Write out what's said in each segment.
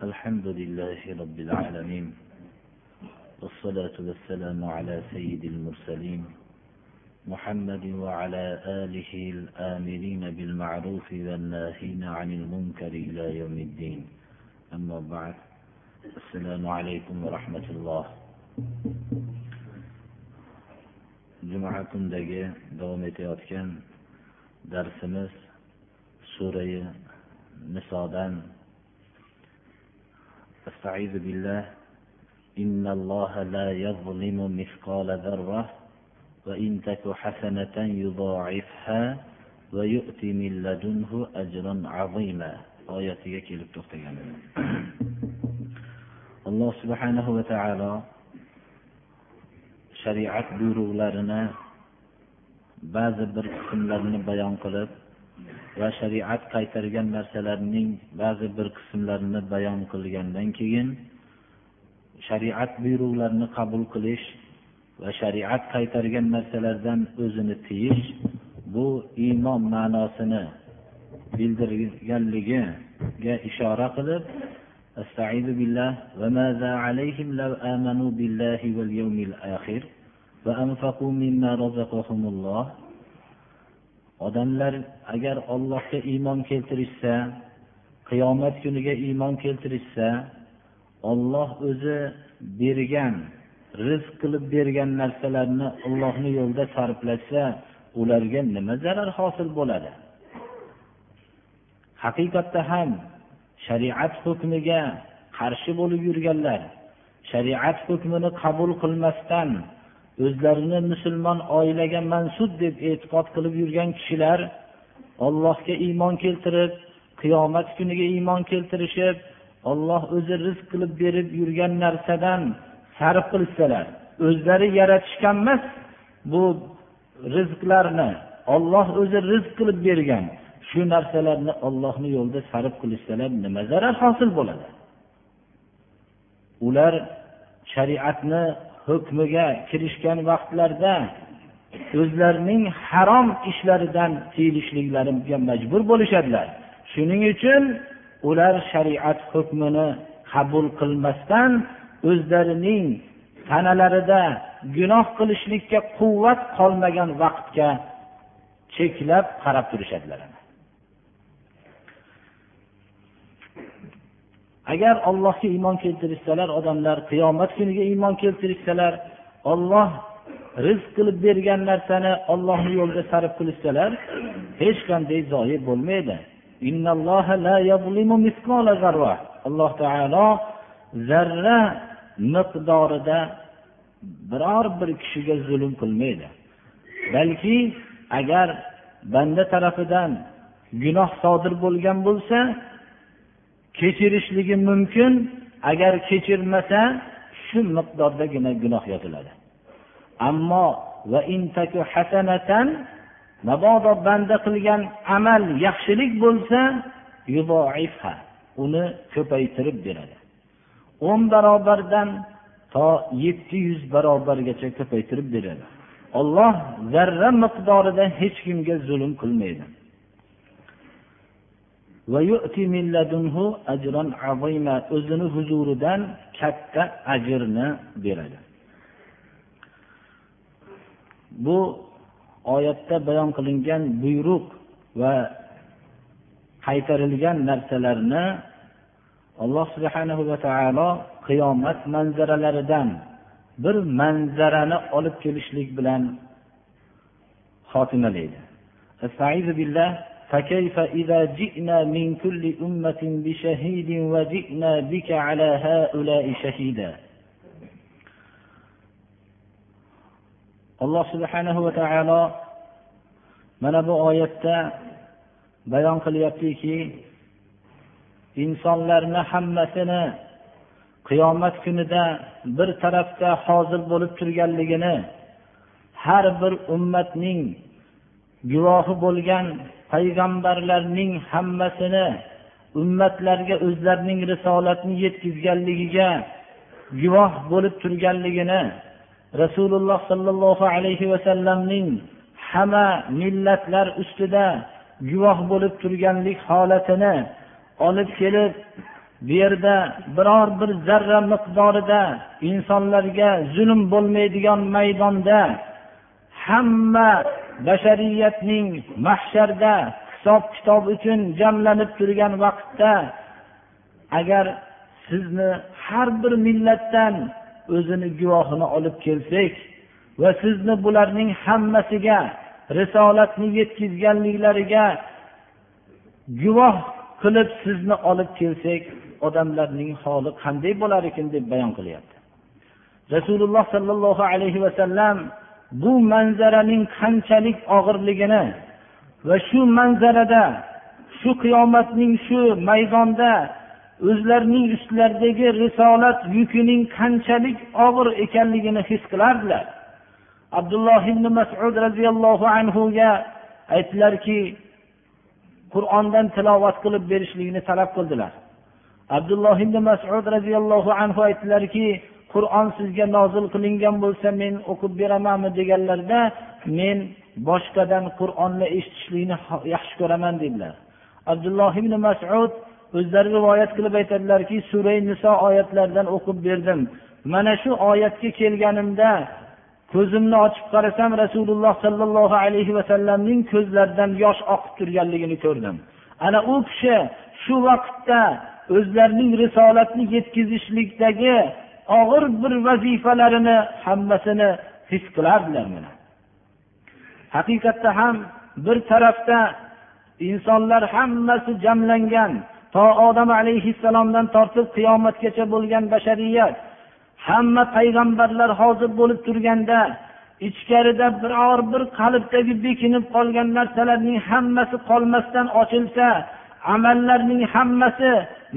الحمد لله رب العالمين والصلاة والسلام على سيد المرسلين محمد وعلى آله الآمرين بالمعروف والناهين عن المنكر إلى يوم الدين. أما بعد السلام عليكم ورحمة الله. juma kundagi davom etayotgan darsimiz surai nisodan استعيذ بالله. إن الله لا يظلم مثقال ذره وإن تك حسنة يضاعفها ويؤتي من لدنه أجرا عظيما. oyatiga kelib to'xtagan alloh subhanahu va taolo shariat buyruqlarini ba'zi bir qismlarini bayon qilib va shariat qaytargan narsalarning ba'zi bir qismlarini bayon qilgandan keyin shariat buyruqlarini qabul qilish va shariat qaytargan narsalardan o'zini tiyish bu iymon ma'nosini bildirganligiga ishora qilib استعيذ بالله وماذا عليهم لو آمنوا بالله واليوم الآخر وأنفقوا مما رزقهم الله odamlar agar ollohga iymon keltirishsa qiyomat kuniga iymon keltirishsa olloh o'zi bergan rizq qilib bergan narsalarni ollohni yo'lida sarflashsa ularga nima zarar hosil bo'ladi? Haqiqatda ham shariat hukmiga qarshi bo'lib yurganlar shariat hukmini qabul qilmasdan o'zlarini musulmon oilaga mansub deb e'tiqod qilib yurgan kishilar ollohga iymon keltirib qiyomat kuniga iymon keltirishib olloh o'zi rizq qilib berib yurgan narsadan sarf qilsalar o'zlari yaratishgan emas bu rizqlarni olloh o'zi rizq qilib bergan shu narsalarni ollohni yo'lida sarf qilishsalar nima zarar hosil bo'ladi? Ular shariatni hukmiga kirishgan vaqtlarida o'zlarining harom ishlaridan tiyilishliklariga majbur bo'lishadilar. Shuning uchun ular shariat hukmini qabul qilmasdan o'zlarining tanalarida gunoh qilishlikka quvvat qolmagan vaqtga cheklab qarab turishadilar. Agar ollohga iymon keltirishsalar odamlar qiyomat kuniga iymon keltirishsalar olloh rizq qilib bergan narsani ollohni yo'lida sarf qilishsalar hech qanday zoyi bo'lmaydi. Alloh taolo zarra miqdorida biror bir kishiga zulm qilmaydi. Balki agar banda tarafidan gunoh sodir bo'lgan bo'lsa kechirishligi mumkin. Agar kechirmasa shu miqdordagina gunoh yoziladi. Ammo mabodo banda qilgan amal yaxshilik bo'lsa uni ko'paytirib beradi. O'n barobardan to yetti yuz barobargacha ko'paytirib beradi. Olloh zarra miqdorida hech kimga zulm qilmaydi. O'zini huzuridan katta ajrni beradi. Bu oyatda bayon qilingan buyruq va qaytarilgan narsalarni alloh subhanahu va taolo qiyomat manzaralaridan bir manzarani olib kelishlik bilan xotimalaydi. فكيف إذا جئنا من كل أمة بشهيد وجئنا بك على هؤلاء شهيدا. Alloh subhanahu va taolo mana bu oyatda bayon qilyaptiki insonlarni hammasini qiyomat kunida bir tarafda hozir bo'lib turganligini har bir ummatning guvohi bo'lgan payg'ambarlarning hammasini ummatlarga o'zlarining risolatini yetkazganligiga guvoh bo'lib turganligini rasululloh sollallohu alayhi vasallamning hamma millatlar ustida guvoh bo'lib turganlik holatini olib kelib bu yerda biror bir zarra miqdorida insonlarga zulm bo'lmaydigan maydonda hamma bashariyatning mahsharda hisob kitob uchun jamlanib turgan vaqtda agar sizni har bir millatdan o'zini guvohini olib kelsak va sizni bularning hammasiga risolatni yetkazganliklariga guvoh qilib sizni olib kelsak odamlarning holi qanday bo'lar ekan deb bayon qilyapti. Rasululloh sollallohu alayhi vasallam bu manzaraning qanchalik og'irligini va shu manzarada shu qiyomatning shu maydonda o'zlarining ustlaridagi risolat yukining qanchalik og'ir ekanligini his qilardilar. Abdulloh ibn masud roziyallohu anhuga aytdilarki qur'ondan tilovat qilib berishlikni talab qildilar. Abdulloh ibn masud roziyallohu anhu aytdilarki qur'on sizga nozil qilingan bo'lsa men o'qib beramanmi deganlarida men boshqadan qur'onni eshitishlikni yaxshi ko'raman dedilar abdulloh ibn masud o'zlari rivoyat qilib aytadilarki sura niso oyatlaridan o'qib berdim. Mana shu oyatga kelganimda ko'zimni ochib qarasam rasululloh sollallohu alayhi vasallamning ko'zlaridan yosh oqib turganligini ko'rdim. Ana u kishi shu vaqtda o'zlarining risolatni yetkazishlikdagi og'ir bir vazifalarini hammasini his qilardilar mana. Haqiqatda ham bir tarafda insonlar hammasi jamlangan to odam alayhissalomdan tortib qiyomatgacha bo'lgan bashariyat hamma payg'ambarlar hozir bo'lib turganda ichkarida biror bir qalbdagi bekinib qolgan narsalarning hammasi qolmasdan ochilsa amallarning hammasi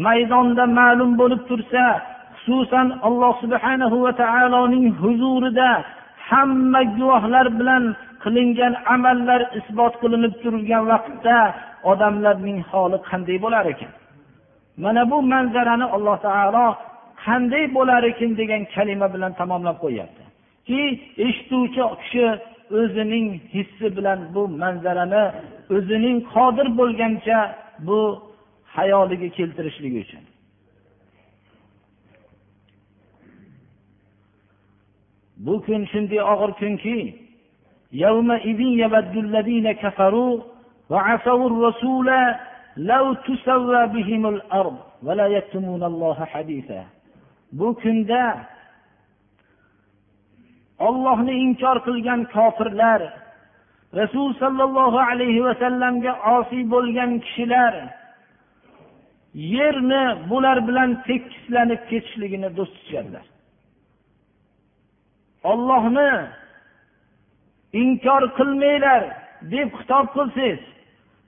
maydonda ma'lum bo'lib tursa xususan alloh subhanahu va taoloning huzurida hamma guvohlar bilan qilingan amallar isbot qilinib turgan vaqtda odamlarning holi qanday bo'lar ekan? Mana bu manzarani alloh taolo qanday bo'lar ekan degan kalima bilan tamomlab qo'yyaptiki eshituvchi kishi o'zining hissi bilan bu manzarani o'zining qodir bo'lgancha bu hayoliga keltirishligi uchun. bu kun shunday og'ir kunki bu kunda ollohni inkor qilgan kofirlar rasul sollallohu alayhi vasallamga osiy bo'lgan kishilar yerni bular bilan tekislanib ketishligini do'st tutganlar ollohni inkor qilmanglar deb xitob qilsangiz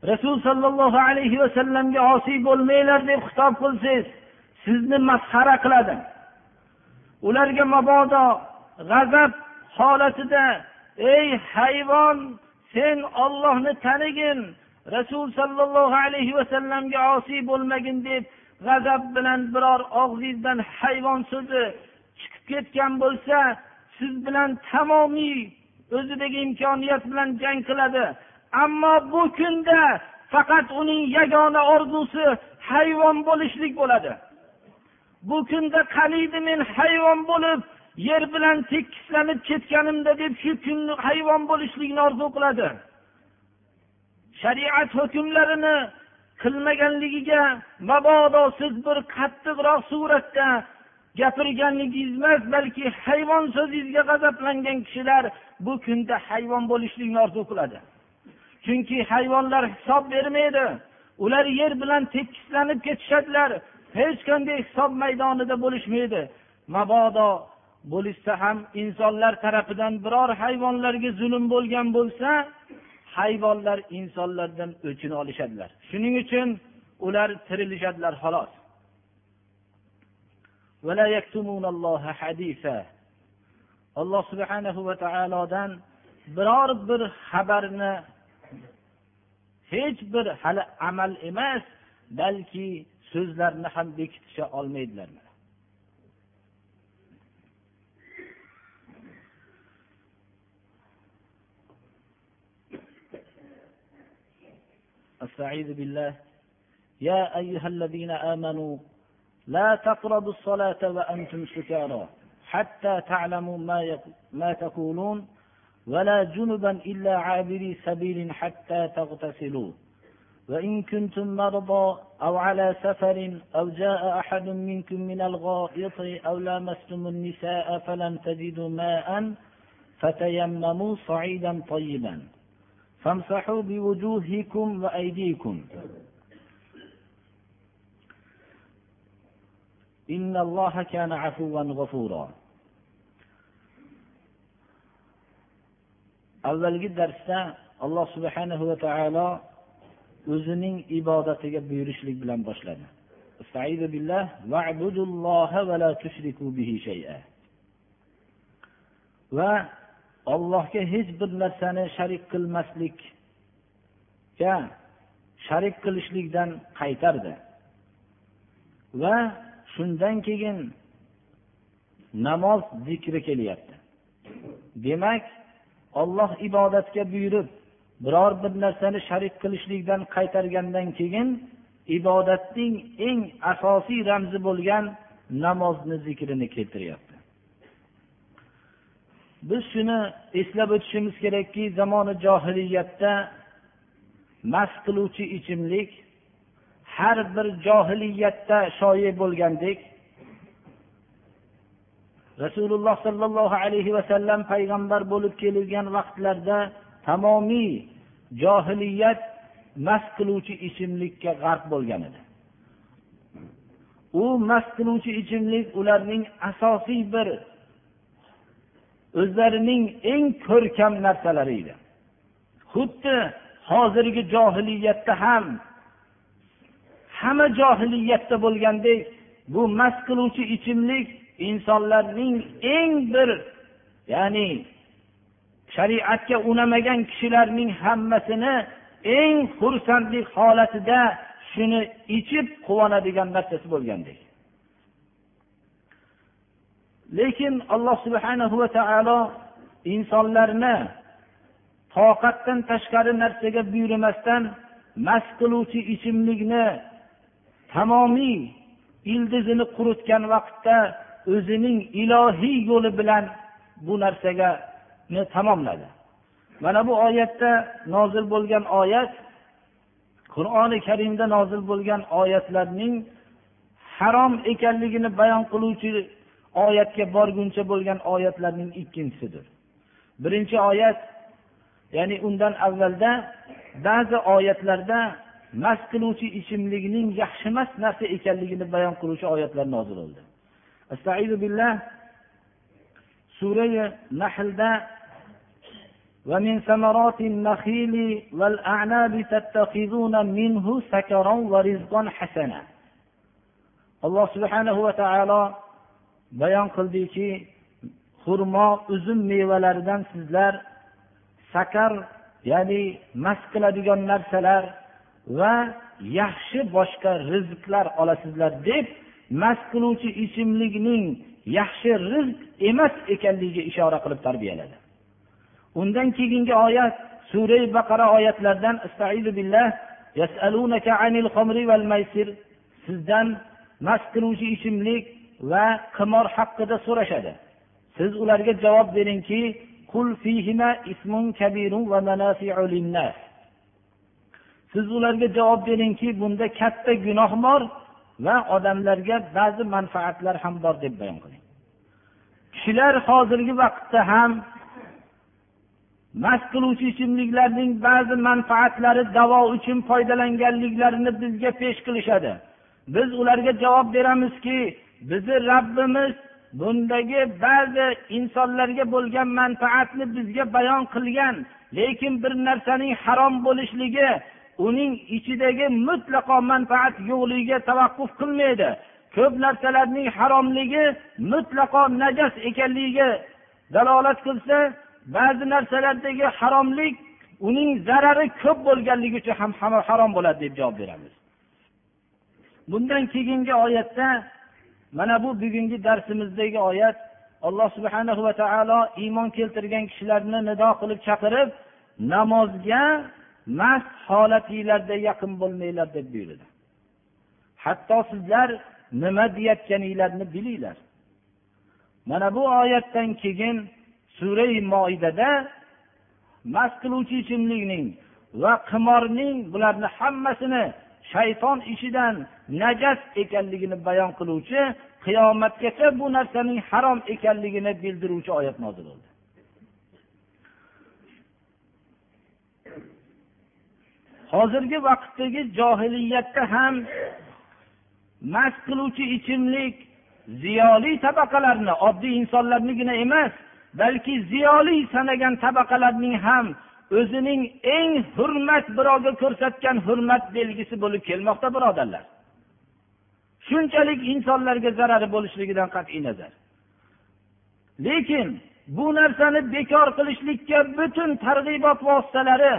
rasul sollallohu alayhi vasallamga osiy bo'lmanglar deb xitob qilsangiz sizni masxara qiladi. Ularga mabodo g'azab holatida ey hayvon sen ollohni tanigin rasul sollallohu alayhi vasallamga osiy bo'lmagin deb g'azab bilan biror og'zingizdan hayvon so'zi chiqib ketgan bo'lsa siz bilan tamomiy o'zidagi imkoniyat bilan jang qiladi. Ammo bu kunda faqat uning yagona orzusi hayvon bo'lishlik bo'ladi. Bu kunda qaniydi men hayvon bo'lib yer bilan tekislanib ketganimda deb shu kunni hayvon bo'lishlikni orzu qiladi. Shariat hukmlarini qilmaganligiga mabodo siz bir qattiqroq suratda gapirganligingiz emas balki hayvon so'zingizga g'azablangan kishilar bu kunda hayvon bo'lishlikni orzu qiladi. Chunki hayvonlar hisob bermaydi. Ular yer bilan tekislanib ketishadilar. Hech qanday hisob maydonida bo'lishmaydi. Mabodo bo'lishsa ham insonlar tarafidan biror hayvonlarga zulm bo'lgan bo'lsa hayvonlar insonlardan o'chini olishadilar. Shuning uchun ular tirilishadilar xolos. alloh subhanahu va taolodan biror bir xabarni hech bir hali amal emas balki so'zlarni ham bekitisha olmaydilar أستعيذ بالله يا أيها الذين آمنوا لا تقربوا الصلاة وأنتم سكارى حتى تعلموا ما, ما تقولون ولا جنبا إلا عابري سبيل حتى تغتسلوا. وإن كنتم مرضى أو على سفر أو جاء أحد منكم من الغائط أو لامستم النساء فلم تجدوا ماء فتيمموا صعيدا طيبا. فامسحوا بوجوهكم وأيديكم. Avvalgi darsda alloh subhanahu va taolo o'zining ibodatiga buyurishlik bilan boshladi. Va ollohga hech bir narsani sharik qilmaslikka sharik qilishlikdan qaytardi. Va shundan keyin namoz zikri kelyapti. Demak olloh ibodatga buyurib biror bir narsani sharik qilishlikdan qaytargandan keyin ibodatning eng asosiy ramzi bo'lgan namozni zikrini keltiryapti. Biz shuni eslab o'tishimiz kerakki zamoni johiliyatda mast qiluvchi ichimlik har bir johiliyatda shoyi bo'lgandek rasululloh sollallohu alayhi vasallam payg'ambar bo'lib kelgan vaqtlarda tamomiy johiliyat mast qiluvchi ichimlikka g'arq bo'lgan edi. U mast qiluvchi ichimlik ularning asosiy bir o'zlarining eng ko'rkam narsalari edi. Xuddi hozirgi johiliyatda ham hamma johiliyatda bo'lgandek bu mast qiluvchi ichimlik insonlarning eng bir ya'ni shariatga unamagan kishilarning hammasini eng xursandlik holatida shuni ichib quvonadigan narsasi bo'lgandek. Lekin alloh subhanahu va taolo insonlarni toqatdan tashqari narsaga buyurmasdan mast qiluvchi ichimlikni tamomiy ildizini quritgan vaqtda o'zining ilohiy yo'li bilan bu narsaga tamomladi. Mana bu oyatda nozil bo'lgan oyat qur'oni karimda nozil bo'lgan oyatlarning harom ekanligini bayon qiluvchi oyatga borguncha bo'lgan oyatlarning ikkinchisidir. Birinchi oyat ya'ni undan avvalda ba'zi oyatlarda mast qiluvchi ichimlikning yaxshi emas narsa ekanligini bayon qiluvchi oyatlar nozil bo'ldi. Billah surai nahlda ومن ثمرات النخيل والأعناب تتخذون منه سكرا ورزقا حسنا alloh subhanahu va taolo bayon qildiki xurmo uzum mevalaridan sizlar sakar ya'ni mast qiladigan narsalar va yaxshi boshqa rizqlar olasizlar deb mast qiluvchi ichimlikning yaxshi rizq emas ekanligiga ishora qilib tarbiyaladi. Undan keyingi oyat sura baqara oyatlaridan sizdan mast qiluvchi ichimlik va qimor haqida so'rashadi. Siz ularga javob beringki siz ularga javob beringki bunda katta gunoh bor va odamlarga ba'zi manfaatlar ham bor deb bayon qiling. Kishilar hozirgi vaqtda ham mast qiluvchi ichimliklarning ba'zi manfaatlari davo uchun foydalanganliklarini bizga pesh qilishadi. Biz ularga javob beramizki bizni rabbimiz bundagi ba'zi insonlarga bo'lgan manfaatni bizga bayon qilgan lekin bir narsaning harom bo'lishligi uning ichidagi mutlaqo manfaat yo'qligiga tavaqquf qilmaydi. Ko'p narsalarning haromligi mutlaqo najas ekanligiga dalolat qilsa ba'zi narsalardagi haromlik uning zarari ko'p bo'lganligi uchun ham harom bo'ladi deb javob beramiz. Bundan keyingi oyatda mana bu bugungi darsimizdagi oyat alloh subhanahu va taolo iymon keltirgan kishilarni nido qilib chaqirib namozga mast holatinglarda yaqin bo'lmanglar deb buyurdi. Hatto sizlar nima deyayotganinglarni bilinglar. Mana bu oyatdan keyin surai moidada mast qiluvchi ichimlikning va qimorning bularni hammasini shayton ishidan najas ekanligini bayon qiluvchi qiyomatgacha bu narsaning harom ekanligini bildiruvchi oyat nozil bo'ldi. Hozirgi vaqtdagi johiliyatda ham mast qiluvchi ichimlik ziyoli tabaqalarni oddiy insonlarnigina emas balki ziyoli sanagan tabaqalarning ham o'zining eng hurmat birovga ko'rsatgan hurmat belgisi bo'lib kelmoqda birodarlar. Shunchalik insonlarga zarari bo'lishligidan qat'iy nazar. Lekin bu narsani bekor qilishlikka butun targ'ibot vositalari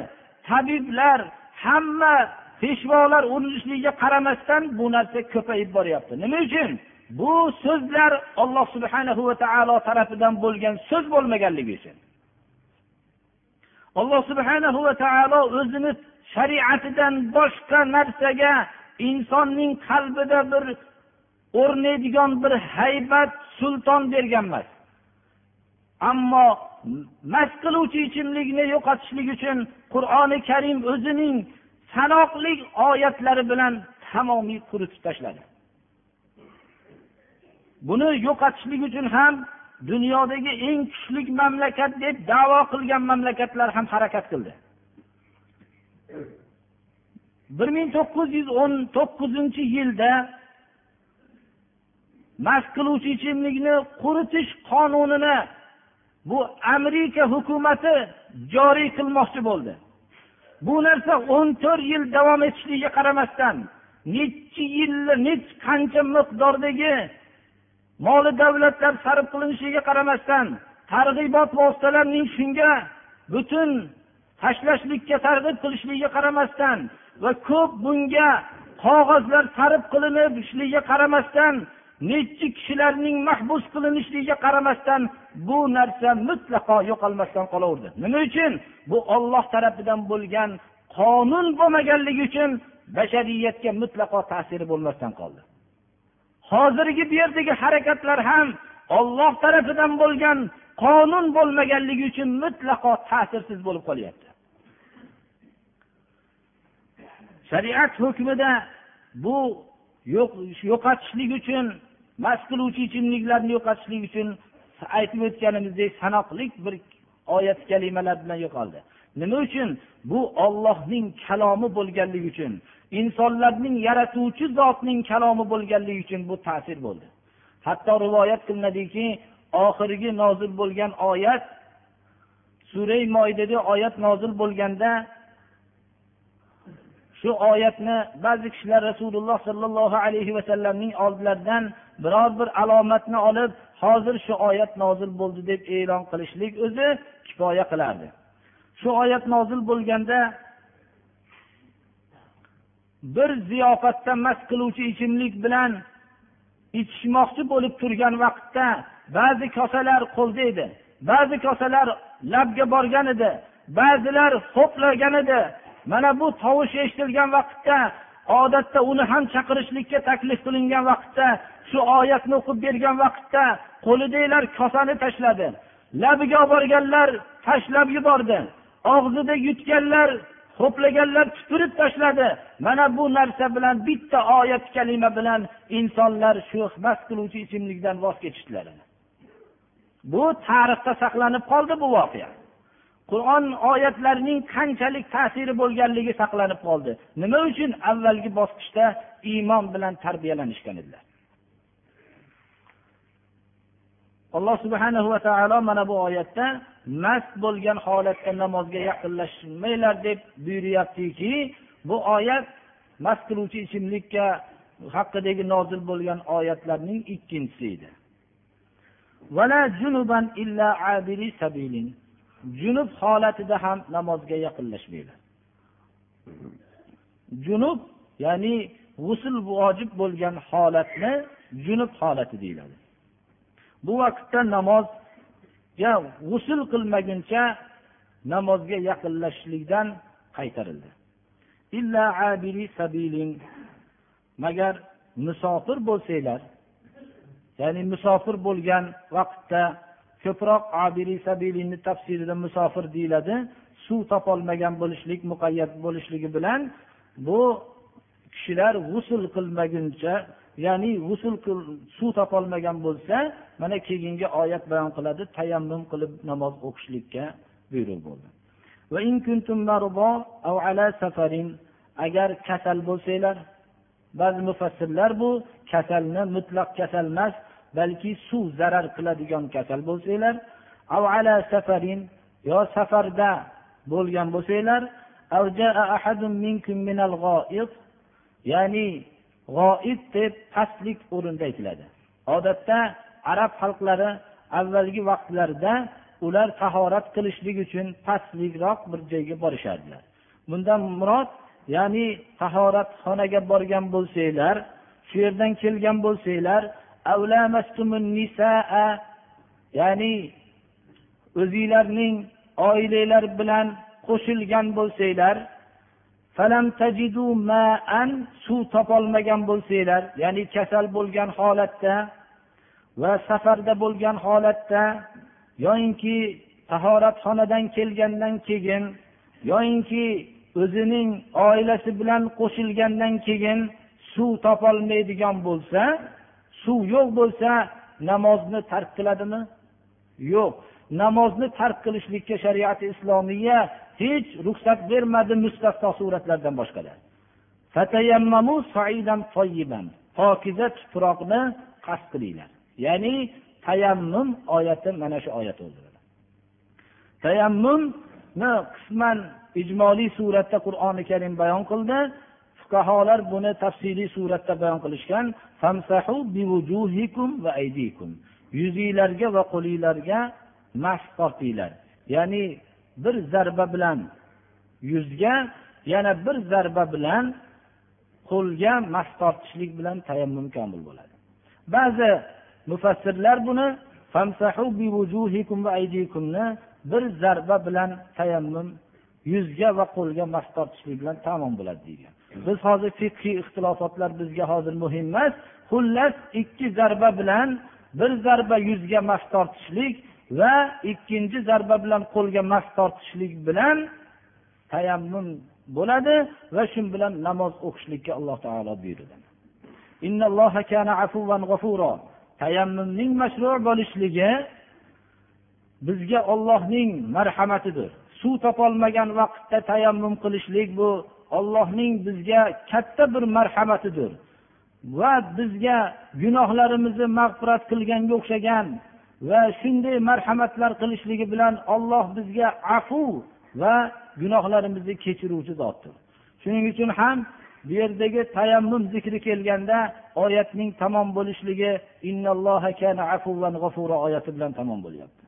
tabiblar hamma peshvolar urinishligiga qaramasdan bu narsa ko'payib boryapti. Nima uchun? Bu so'zlar alloh subhanahu va taolo tarafidan bo'lgan so'z bo'lmaganligi uchun. Alloh subhanahu va taolo o'zini shariatidan boshqa narsaga insonning qalbida bir o'rnaydigan bir haybat sulton bergan emas ammo mast qiluvchi ichimlikni yo'qotishlik uchun qur'oni karim o'zining sanoqli oyatlari bilan tamomiy quritib tashladi. Buni yo'qotishlik uchun ham dunyodagi eng kuchli mamlakat deb davo qilgan mamlakatlar ham harakat qildi. bir ming to'qqiz yuz o'n to'qqizinchi yilda mast qiluvchi ichimlikni quritish qonunini bu amerika hukumati joriy qilmoqchi bo'ldi. Bu narsa o'n to'rt yil davom etishligiga qaramasdan nechi yillar nech qancha miqdordagi moli davlatlar sarf qilinishiga qaramasdan targ'ibot vositalarining shunga butun tashlashlikka targ'ib qilishligiga qaramasdan va ko'p bunga qog'ozlar sarf qilinishligiga qaramasdan nechi kishilarning mahbus qilinishligiga qaramasdan bu narsa mutlaqo yo'qolmasdan qolaverdi. Nima uchun? Bu olloh tarafidan bo'lgan qonun bo'lmaganligi uchun bashariyatga mutlaqo ta'siri bo'lmasdan qoldi. Hozirgi bu yerdagi harakatlar ham olloh tarafidan bo'lgan qonun bo'lmaganligi uchun mutlaqo ta'sirsiz bo'lib qolyapti. Shariat hukmida bu yo'qotishlik uchun mast qiluvchi ichimliklarni yo'qotishlik uchun aytib o'tganimizdek sanoqlik bir oyat kalimalar bilan yo'qoldi. Nima uchun? Bu ollohning kalomi bo'lganligi uchun insonlarning yaratuvchi zotning kalomi bo'lganligi uchun bu ta'sir bo'ldi. Hatto rivoyat qilinadiki oxirgi nozil bo'lgan oyat suray moidada oyat nozil bo'lganda shu oyatni ba'zi kishilar rasululloh sollallohu alayhi vasallamning oldilaridan biror bir alomatni olib hozir shu oyat nozil bo'ldi deb e'lon qilishlik o'zi kifoya qilardi. Shu oyat nozil bo'lganda bir ziyofatda mast qiluvchi ichimlik bilan ichishmoqchi bo'lib turgan vaqtda ba'zi kosalar qo'lda edi ba'zi kosalar labga borgan edi ba'zilar ho'plagan edi. Mana bu tovush eshitilgan vaqtda odatda uni ham chaqirishlikka taklif qilingan vaqtda shu oyatni o'qib bergan vaqtda qo'lidagilar kosani tashladi. Labiga olib borganlar tashlab yubordi. Og'zida yutganlar ho'plaganlar tupurib tashladi. Mana bu narsa bilan bitta oyat kalima bilan insonlar shu mast qiluvchi ichimlikdan voz kechishdilar. Bu tarixda saqlanib qoldi bu voqea. Qur'on oyatlarining qanchalik ta'siri bo'lganligi saqlanib qoldi. Nima uchun avvalgi bosqichda iymon bilan tarbiyalanishgan edilar? Alloh subhanahu va taolo mana bu oyatda mast bo'lgan holatda namozga yaqinlashmanglar deb buyuryaptiki bu oyat mast qiluvchi ichimlikka haqidagi nozil bo'lgan oyatlarning ikkinchisi edi. Junub holatida ham namozga yaqinlashmanglar junub ya'ni g'usul vojib bo'lgan holatni junub holati deyiladi. Bu vaqtda namozga g'usul qilmaguncha namozga yaqinlashishlikdan qaytarildi. Magar musofir bo'lsanglar ya'ni musofir bo'lgan vaqtda ko'proq sabilini tafsirida musofir deyiladi suv topolmagan bo'lishlik muqayyat bo'lishligi bilan bu kishilar g'usul qilmaguncha ya'ni g'usul suv topolmagan bo'lsa mana keyingi oyat bayon qiladi tayammum qilib namoz o'qishlikka buyruq bo'ldi. Agar kasal bo'lsanglar ba'zi mufassirlar bu kasalni mutlaq kasal emas balki suv zarar qiladigan kasal bo'lsanglar ala safarin yo safarda bo'lgan bo'lsanglar ya'ni g'oib deb pastlik o'rinda aytiladi. Odatda arab xalqlari avvalgi vaqtlarda ular tahorat qilishlik uchun pastlikroq bir joyga borishardilar. Bundan murod ya'ni tahoratxonaga borgan bo'lsanglar shu yerdan kelgan bo'lsanglar ya'ni o'zinglarning oilanglar bilan qo'shilgan bo'lsanglar suv topolmagan bo'lsanglar ya'ni kasal bo'lgan holatda va safarda bo'lgan holatda yoyinki tahoratxonadan kelgandan keyin yoyinki o'zining oilasi bilan qo'shilgandan keyin suv topolmaydigan bo'lsa suv yo'q bo'lsa namozni tark qiladimi? Yo'q. Namozni tark qilishlikka shariati islomiya hech ruxsat bermadi mustasno suratlardan boshqalar pokiza tuproqni qasd qilinglar. Ya'ni tayammum oyati mana shu oyat o'zida tayammumni qisman ijmoliy suratda qur'oni karim bayon qildi. Fuqarolar buni tafsiliy suratda bayon qilishgan. Yuzinglarga va qo'linglarga mas tortinglar. Ya'ni bir zarba bilan yuzga yana bir zarba bilan qo'lga mas tortishlik bilan tayammum komil bo'ladi. Ba'zi mufassirlar buni bir zarba bilan tayammum yuzga va qo'lga mas tortishlik bilan tamom bo'ladi degan. Biz hozir fiqhiy ixtilofotlar bizga hozir muhim emas. Xullas ikki zarba bilan bir zarba yuzga mas tortishlik va ikkinchi zarba bilan qo'lga mas tortishlik bilan tayammum bo'ladi va shu bilan namoz o'qishlikka alloh taolo buyurdi. Tayammumning mashru bo'lishligi bizga ollohning marhamatidir. Suv topolmagan vaqtda tayammum qilishlik bu ollohning bizga katta bir marhamatidir. Va bizga gunohlarimizni mag'firat qilganga o'xshagan va shunday marhamatlar qilishligi bilan olloh bizga afu va gunohlarimizni kechiruvchi zotdir. Shuning uchun ham bu yerdagi tayammum zikri kelganda oyatning tamom bo'lishligi oyati bilan tamom bo'lyapti.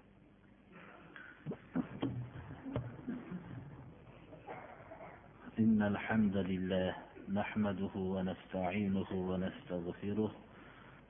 إن الحمد لله نحمده ونستعينه ونستغفره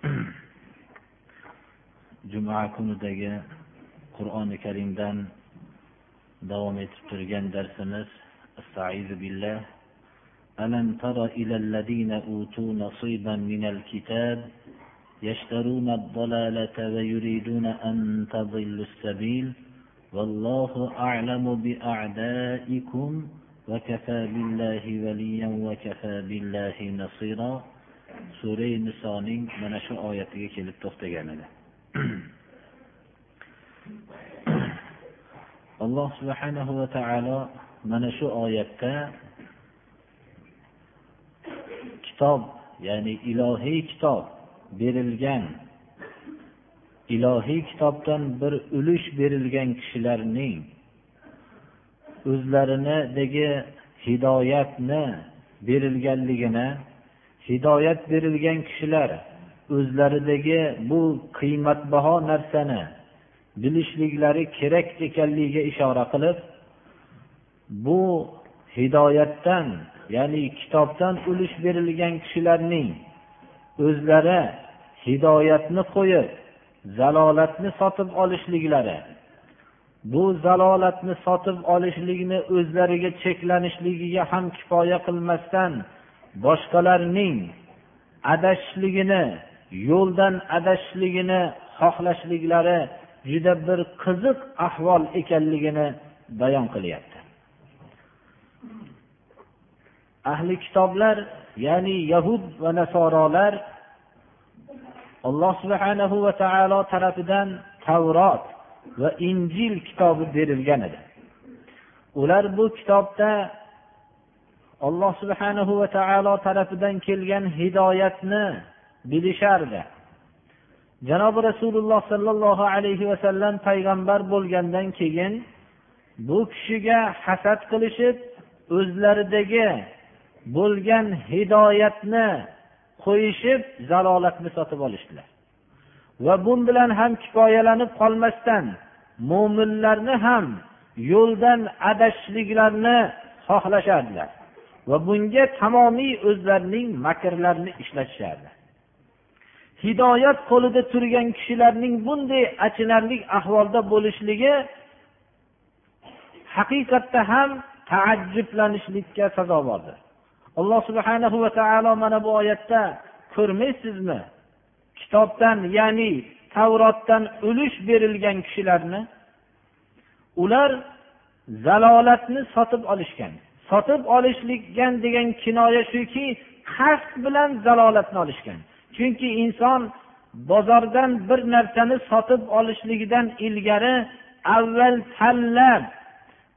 juma kunidagi qur'oni karimdan davom etib turgan darsimiz استعيذ بالله ألم تر إلى الذين أوتوا نصيبا من الكتاب يشترون الضلالة ويريدون أن تضلوا السبيل والله أعلم بأعدائكم وكفى بالله وليا وكفى بالله نصيرا surai nisoning mana shu oyatiga kelib to'xtagan edi. Alloh subhanahu va taolo mana shu oyatda kitob ya'ni ilohiy kitob berilgan ilohiy kitobdan bir ulush berilgan kishilarning o'zlarinidagi hidoyatni berilganligini hidoyat berilgan kishilar o'zlaridagi bu qiymatbaho narsani bilishliklari kerak ekanligiga ishora qilib bu hidoyatdan ya'ni kitobdan ulush berilgan kishilarning o'zlari hidoyatni qo'yib zalolatni sotib olishliklari bu zalolatni sotib olishlikni o'zlariga cheklanishligiga ham kifoya qilmasdan boshqalarning adashishligini yo'ldan adashishligini xohlashliklari juda bir qiziq ahvol ekanligini bayon qilyapti. Ahli kitoblar ya'ni yahud va nasorolar alloh subhanahu va taolo tarafidan tavrot va injil kitobi berilgan edi. Ular bu kitobda alloh subhanahu va taolo tarafidan kelgan hidoyatni bilishardi. Janobi rasululloh sollallohu alayhi vasallam payg'ambar bo'lgandan keyin bu kishiga hasad qilishib o'zlaridagi bo'lgan hidoyatni qo'yishib zalolatni sotib olishdilar. Va bu bilan ham kifoyalanib qolmasdan mo'minlarni ham yo'ldan adashishliklarini xohlashardilar. Va bunga tamomiy o'zlarining makrlarini ishlatishardi hidoyat qo'lida turgan kishilarning bunday achinarli ahvolda bo'lishligi haqiqatda ham taajjublanishlikka sazovordir. Alloh subhanahu va taolo mana bu oyatda ko'rmaysizmi? Kitobdan ya'ni tavrotdan ulush berilgan kishilarni ular zalolatni sotib olishgan. Sotib olishlikdan degan kinoya shuki qasd bilan zalolatni olishgan. Chunki inson bozordan bir narsani sotib olishligidan ilgari avval tanlab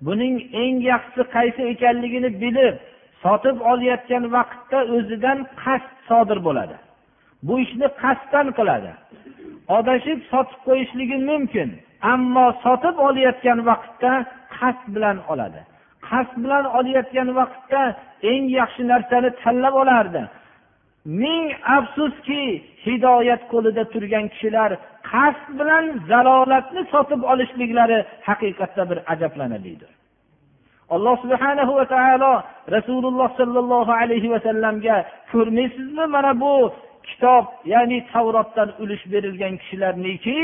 buning eng yaxshisi qaysi ekanligini bilib sotib olayotgan vaqtda o'zidan qasd sodir bo'ladi. Bu ishni qasddan qiladi. Adashib sotib qo'yishligi mumkin ammo sotib olayotgan vaqtda qasd bilan oladi. Qasd bilan olayotgan vaqtda eng yaxshi narsani tanlab olardi. Ming afsuski hidoyat qo'lida turgan kishilar qasd bilan zalolatni sotib olishliklari haqiqatda bir ajablanarlidir. Alloh subhana va taolo rasululloh sollallohu alayhi vasallamga ko'rmaysizmi mana bu kitob ya'ni tavrotdan ulush berilgan kishilarniki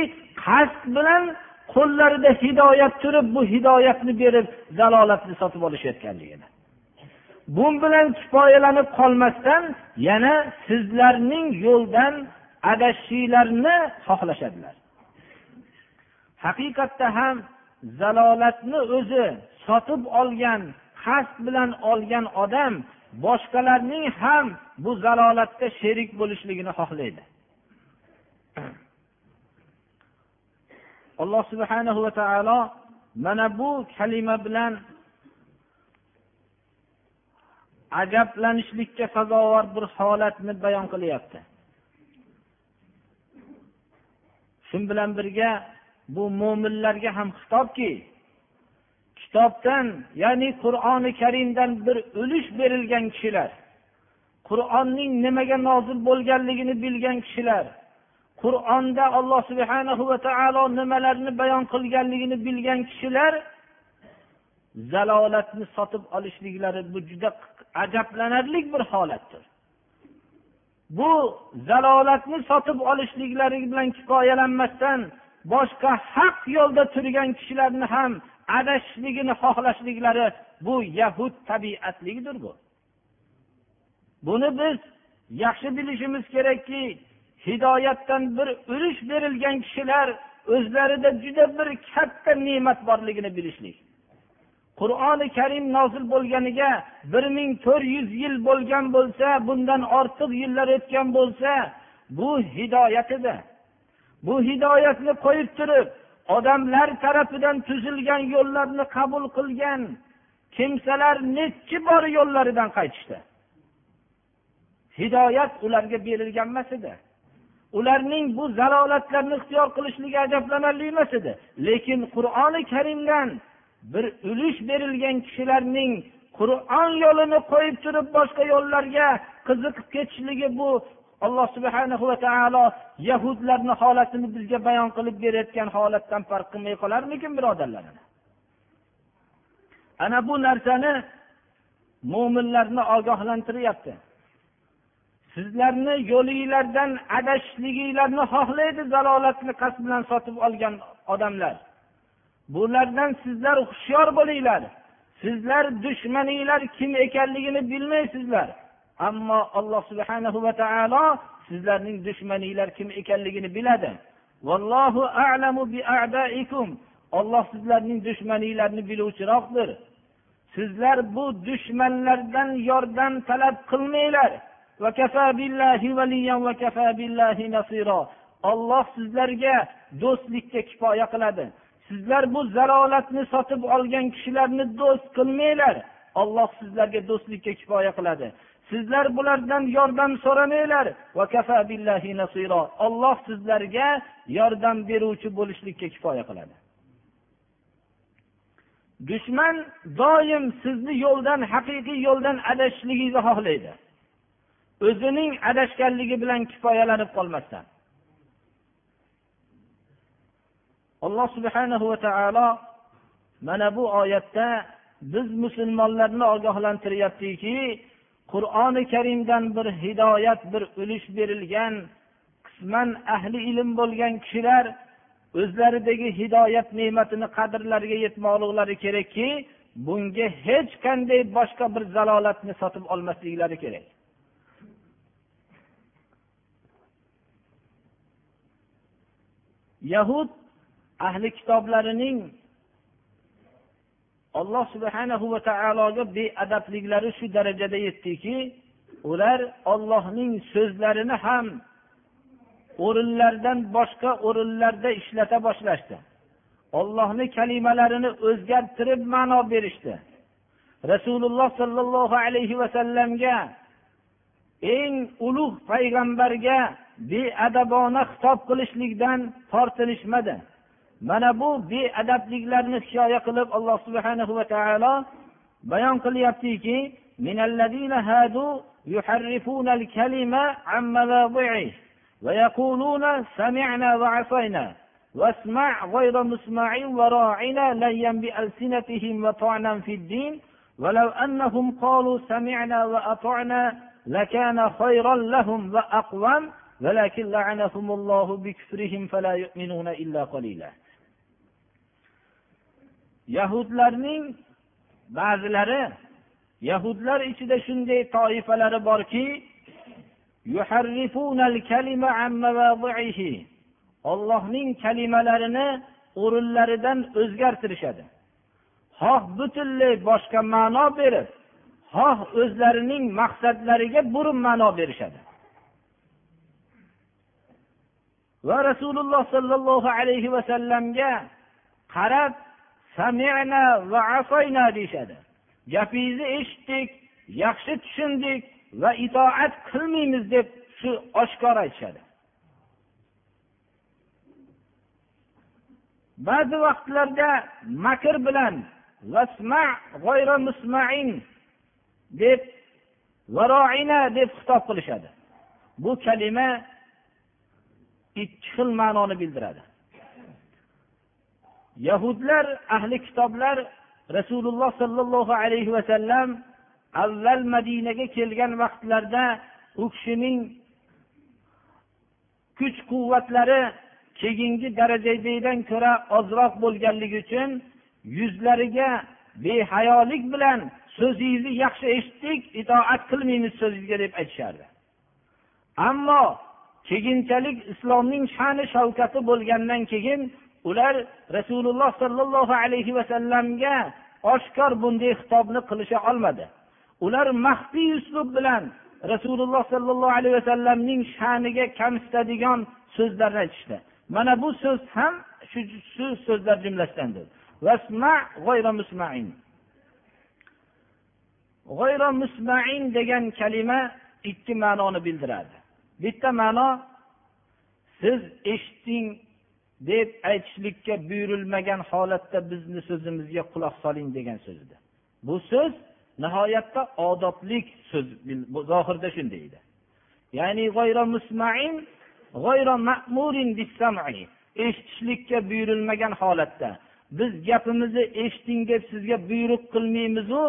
qasd bilan qo'llarida hidoyat turib bu hidoyatni berib zalolatni sotib olishayotganligini. Bu bilan kifoyalanib qolmasdan yana sizlarning yo'ldan adashishinglarni xohlashadilar. Haqiqatda ham zalolatni o'zi sotib olgan qasd bilan olgan odam boshqalarning ham bu zalolatda sherik bo'lishligini xohlaydi. Alloh subhanahu va taolo mana bu kalima bilan ajablanishlikka sazovor bir holatni bayon qilyapti. Shu bilan birga bu mo'minlarga ham xitobki kitobdan ya'ni qur'oni karimdan bir ulush berilgan kishilar qur'onning nimaga nozil bo'lganligini bilgan kishilar qur'onda alloh subhanahu va taolo nimalarni bayon qilganligini bilgan kishilar zalolatni sotib olishliklari bu juda ajablanarli bir holatdir. Bu zalolatni sotib olishliklari bilan kifoyalanmasdan boshqa haq yo'lda turgan kishilarni ham adashishligini xohlashliklari bu yahud tabiatligidir bu. Buni biz yaxshi bilishimiz kerakki hidoyatdan bir ulush berilgan kishilar o'zlarida juda bir katta ne'mat borligini bilishlik. Qur'oni karim nozil bo'lganiga bir ming to'rt yuz yil bo'lgan bo'lsa bundan ortiq yillar o'tgan bo'lsa bu hidoyat edi. Bu hidoyatni qo'yib turib odamlar tarafidan tuzilgan yo'llarni qabul qilgan kimsalar nechi bor yo'llaridan qaytishdi? Hidoyat ularga berilgan emas edi. Ularning bu zalolatlarni ixtiyor qilishligi ajablanarli emas edi. Lekin qur'oni karimdan bir ulush berilgan kishilarning qur'on yo'lini qo'yib turib boshqa yo'llarga qiziqib ketishligi bu alloh subhanahu va taolo yahudlarni holatini bizga bayon qilib berayotgan holatdan farq qilmay qolarmikin birodarlar ana bu narsani mo'minlarni ogohlantiryapti. Sizlarni yo'linglardan adashishliginglarni xohlaydi zalolatni qasd bilan sotib olgan odamlar. Bulardan sizlar hushyor bo'linglar. Sizlar dushmaninglar kim ekanligini bilmaysizlar. Ammo alloh subhanahu va taolo sizlarning dushmaninglar kim ekanligini biladi. Vallohu a'lamu bi a'daikum. Olloh sizlarning dushmaninglarni biluvchiroqdir. Sizlar bu dushmanlardan yordam talab qilmanglar. Olloh sizlarga do'stlikka kifoya qiladi. Sizlar bu zarolatni sotib olgan kishilarni do'st qilmanglar. Olloh sizlarga do'stlikka kifoya qiladi. Sizlar bulardan yordam so'ramanglar. Olloh sizlarga yordam beruvchi bo'lishlikka kifoya qiladi. Dushman doim sizni yo'ldan haqiqiy yo'ldan adashishligingizni xohlaydi. O'zining adashganligi bilan kifoyalanib qolmasdan. Alloh subhanahu va taolo mana bu oyatda biz musulmonlarni ogohlantiryaptiki qur'oni karimdan bir hidoyat bir ulush berilgan qisman ahli ilm bo'lgan kishilar o'zlaridagi hidoyat ne'matini qadrlariga yetmoqliklari kerakki bunga hech qanday boshqa bir zalolatni sotib olmasliklari kerak. Yahud ahli kitoblarining alloh subhanahu va taologa beadabliklari shu darajada yetdiki ular ollohning so'zlarini ham o'rinlardan boshqa o'rinlarda ishlata boshlashdi. Ollohni kalimalarini o'zgartirib ma'no berishdi. Rasululloh sollallohu alayhi vasallamga eng ulug' payg'ambarga beadabona xitob qilishlikdan tortinishmadi. Mana bu beadabliklarni hikoya qilib alloh subhanahu va taolo bayon qilyaptiki يحرفون الكلمة عن مواضعه ويقولون سمعنا وعصينا واسمع غير مسمع وراعنا ليا بألسنتهم وطعنا في الدين ولو أنهم قالوا سمعنا وأطعنا لكان خيرا لهم وأقوم yahudlarning ba'zilari yahudlar ichida shunday toifalari borki ollohning kalimalarini o'rinlaridan o'zgartirishadi. Xoh butunlay boshqa ma'no berib xoh o'zlarining maqsadlariga burun ma'no berishadi. Va rasululloh sollallohu alayhi vasallamga qarab samina va asoyna deyishadi. Gapingizni eshitdik yaxshi tushundik va itoat qilmaymiz deb shu oshkor aytishadi. Ba'zi vaqtlarda makr bilan deb varoina deb xitob qilishadi. Bu kalima ikki xil ma'noni bildiradi. Yahudlar ahli kitoblar rasululloh sollallohu alayhi vasallam avval madinaga kelgan vaqtlarida u kishining kuch quvvatlari keyingi darajadagidan ko'ra ozroq bo'lganligi uchun yuzlariga behayolik bilan so'zingizni yaxshi eshitdik itoat qilmaymiz so'zingizga deb aytishardi. Ammo keyinchalik islomning sha'ni shavkati bo'lgandan keyin ular rasululloh sollallohu alayhi vasallamga oshkor bunday xitobni qilisha olmadi. Ular maxfiy uslub bilan rasululloh sollallohu alayhi vasallamning sha'niga kamsitadigan so'zlarni aytishdi. Mana bu so'z ham shu so'zlar jumlasidandir. Degan kalima ikki ma'noni bildiradi. Bitta ma'no siz eshitding deb aytishlikka buyurilmagan holatda bizni so'zimizga quloq soling degan so'zida bu so'z nihoyatda odoblik so'z zohirda shunday edi. Ya'ni eshitishlikka buyurilmagan holatda biz gapimizni eshiting deb sizga buyruq qilmaymizu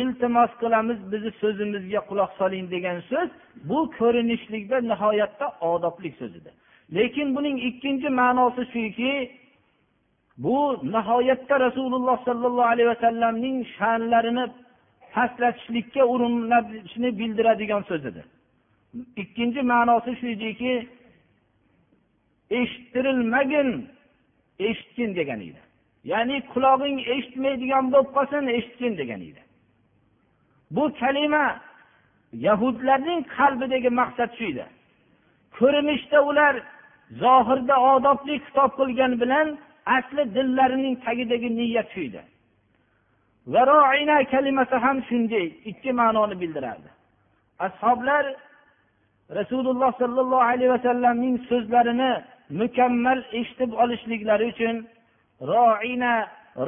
iltimos qilamiz bizni so'zimizga quloq soling degan so'z bu ko'rinishlikda nihoyatda odobli so'zidir. Lekin buning ikkinchi ma'nosi shuki bu nihoyatda rasululloh sollallohu alayhi vasallamning sha'nlarini pastlatishlikka urinishni bildiradigan so'zidir. Ikkinchi ma'nosi shu ediki eshittirilmagin eshitgin degan edi. Ya'ni qulog'ing eshitmaydigan bo'lib qolsin eshitgin degan edi. Bu kalima yahudlarning qalbidagi maqsad shu edi. Ko'rinishda ular zohirda odobli kitob qilgani bilan asli dillarining tagidagi niyat shu edi. Kalimasi ham shunday ikki ma'noni bildirardi. Ashoblar rasululloh sollallohu alayhi vasallamning so'zlarini mukammal eshitib olishliklari uchun roina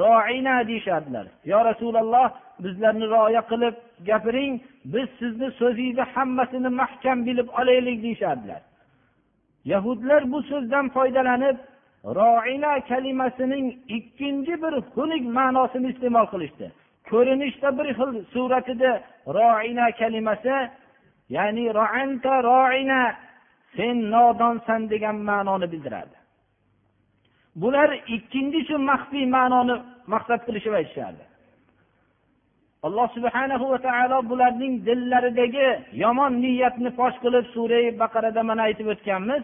roina deyishardilar. Yo rasululloh bizlarni rioya qilib gapiring biz sizni so'zingizni hammasini mahkam bilib olaylik deyishardilar. Yahudlar bu so'zdan foydalanib roina kalimasining ikkinchi bir xunuk ma'nosini iste'mol qilishdi. Ko'rinishda bir xil suratida roina kalimasi ya'ni roanta roina sen nodonsan degan ma'noni bildiradi. Bular ikkinchi shu maxfiy ma'noni maqsad qilishib aytishardi. alloh subhanahu va taolo bularning dillaridagi yomon niyatni fosh qilib sura baqarada mana aytib o'tganmiz.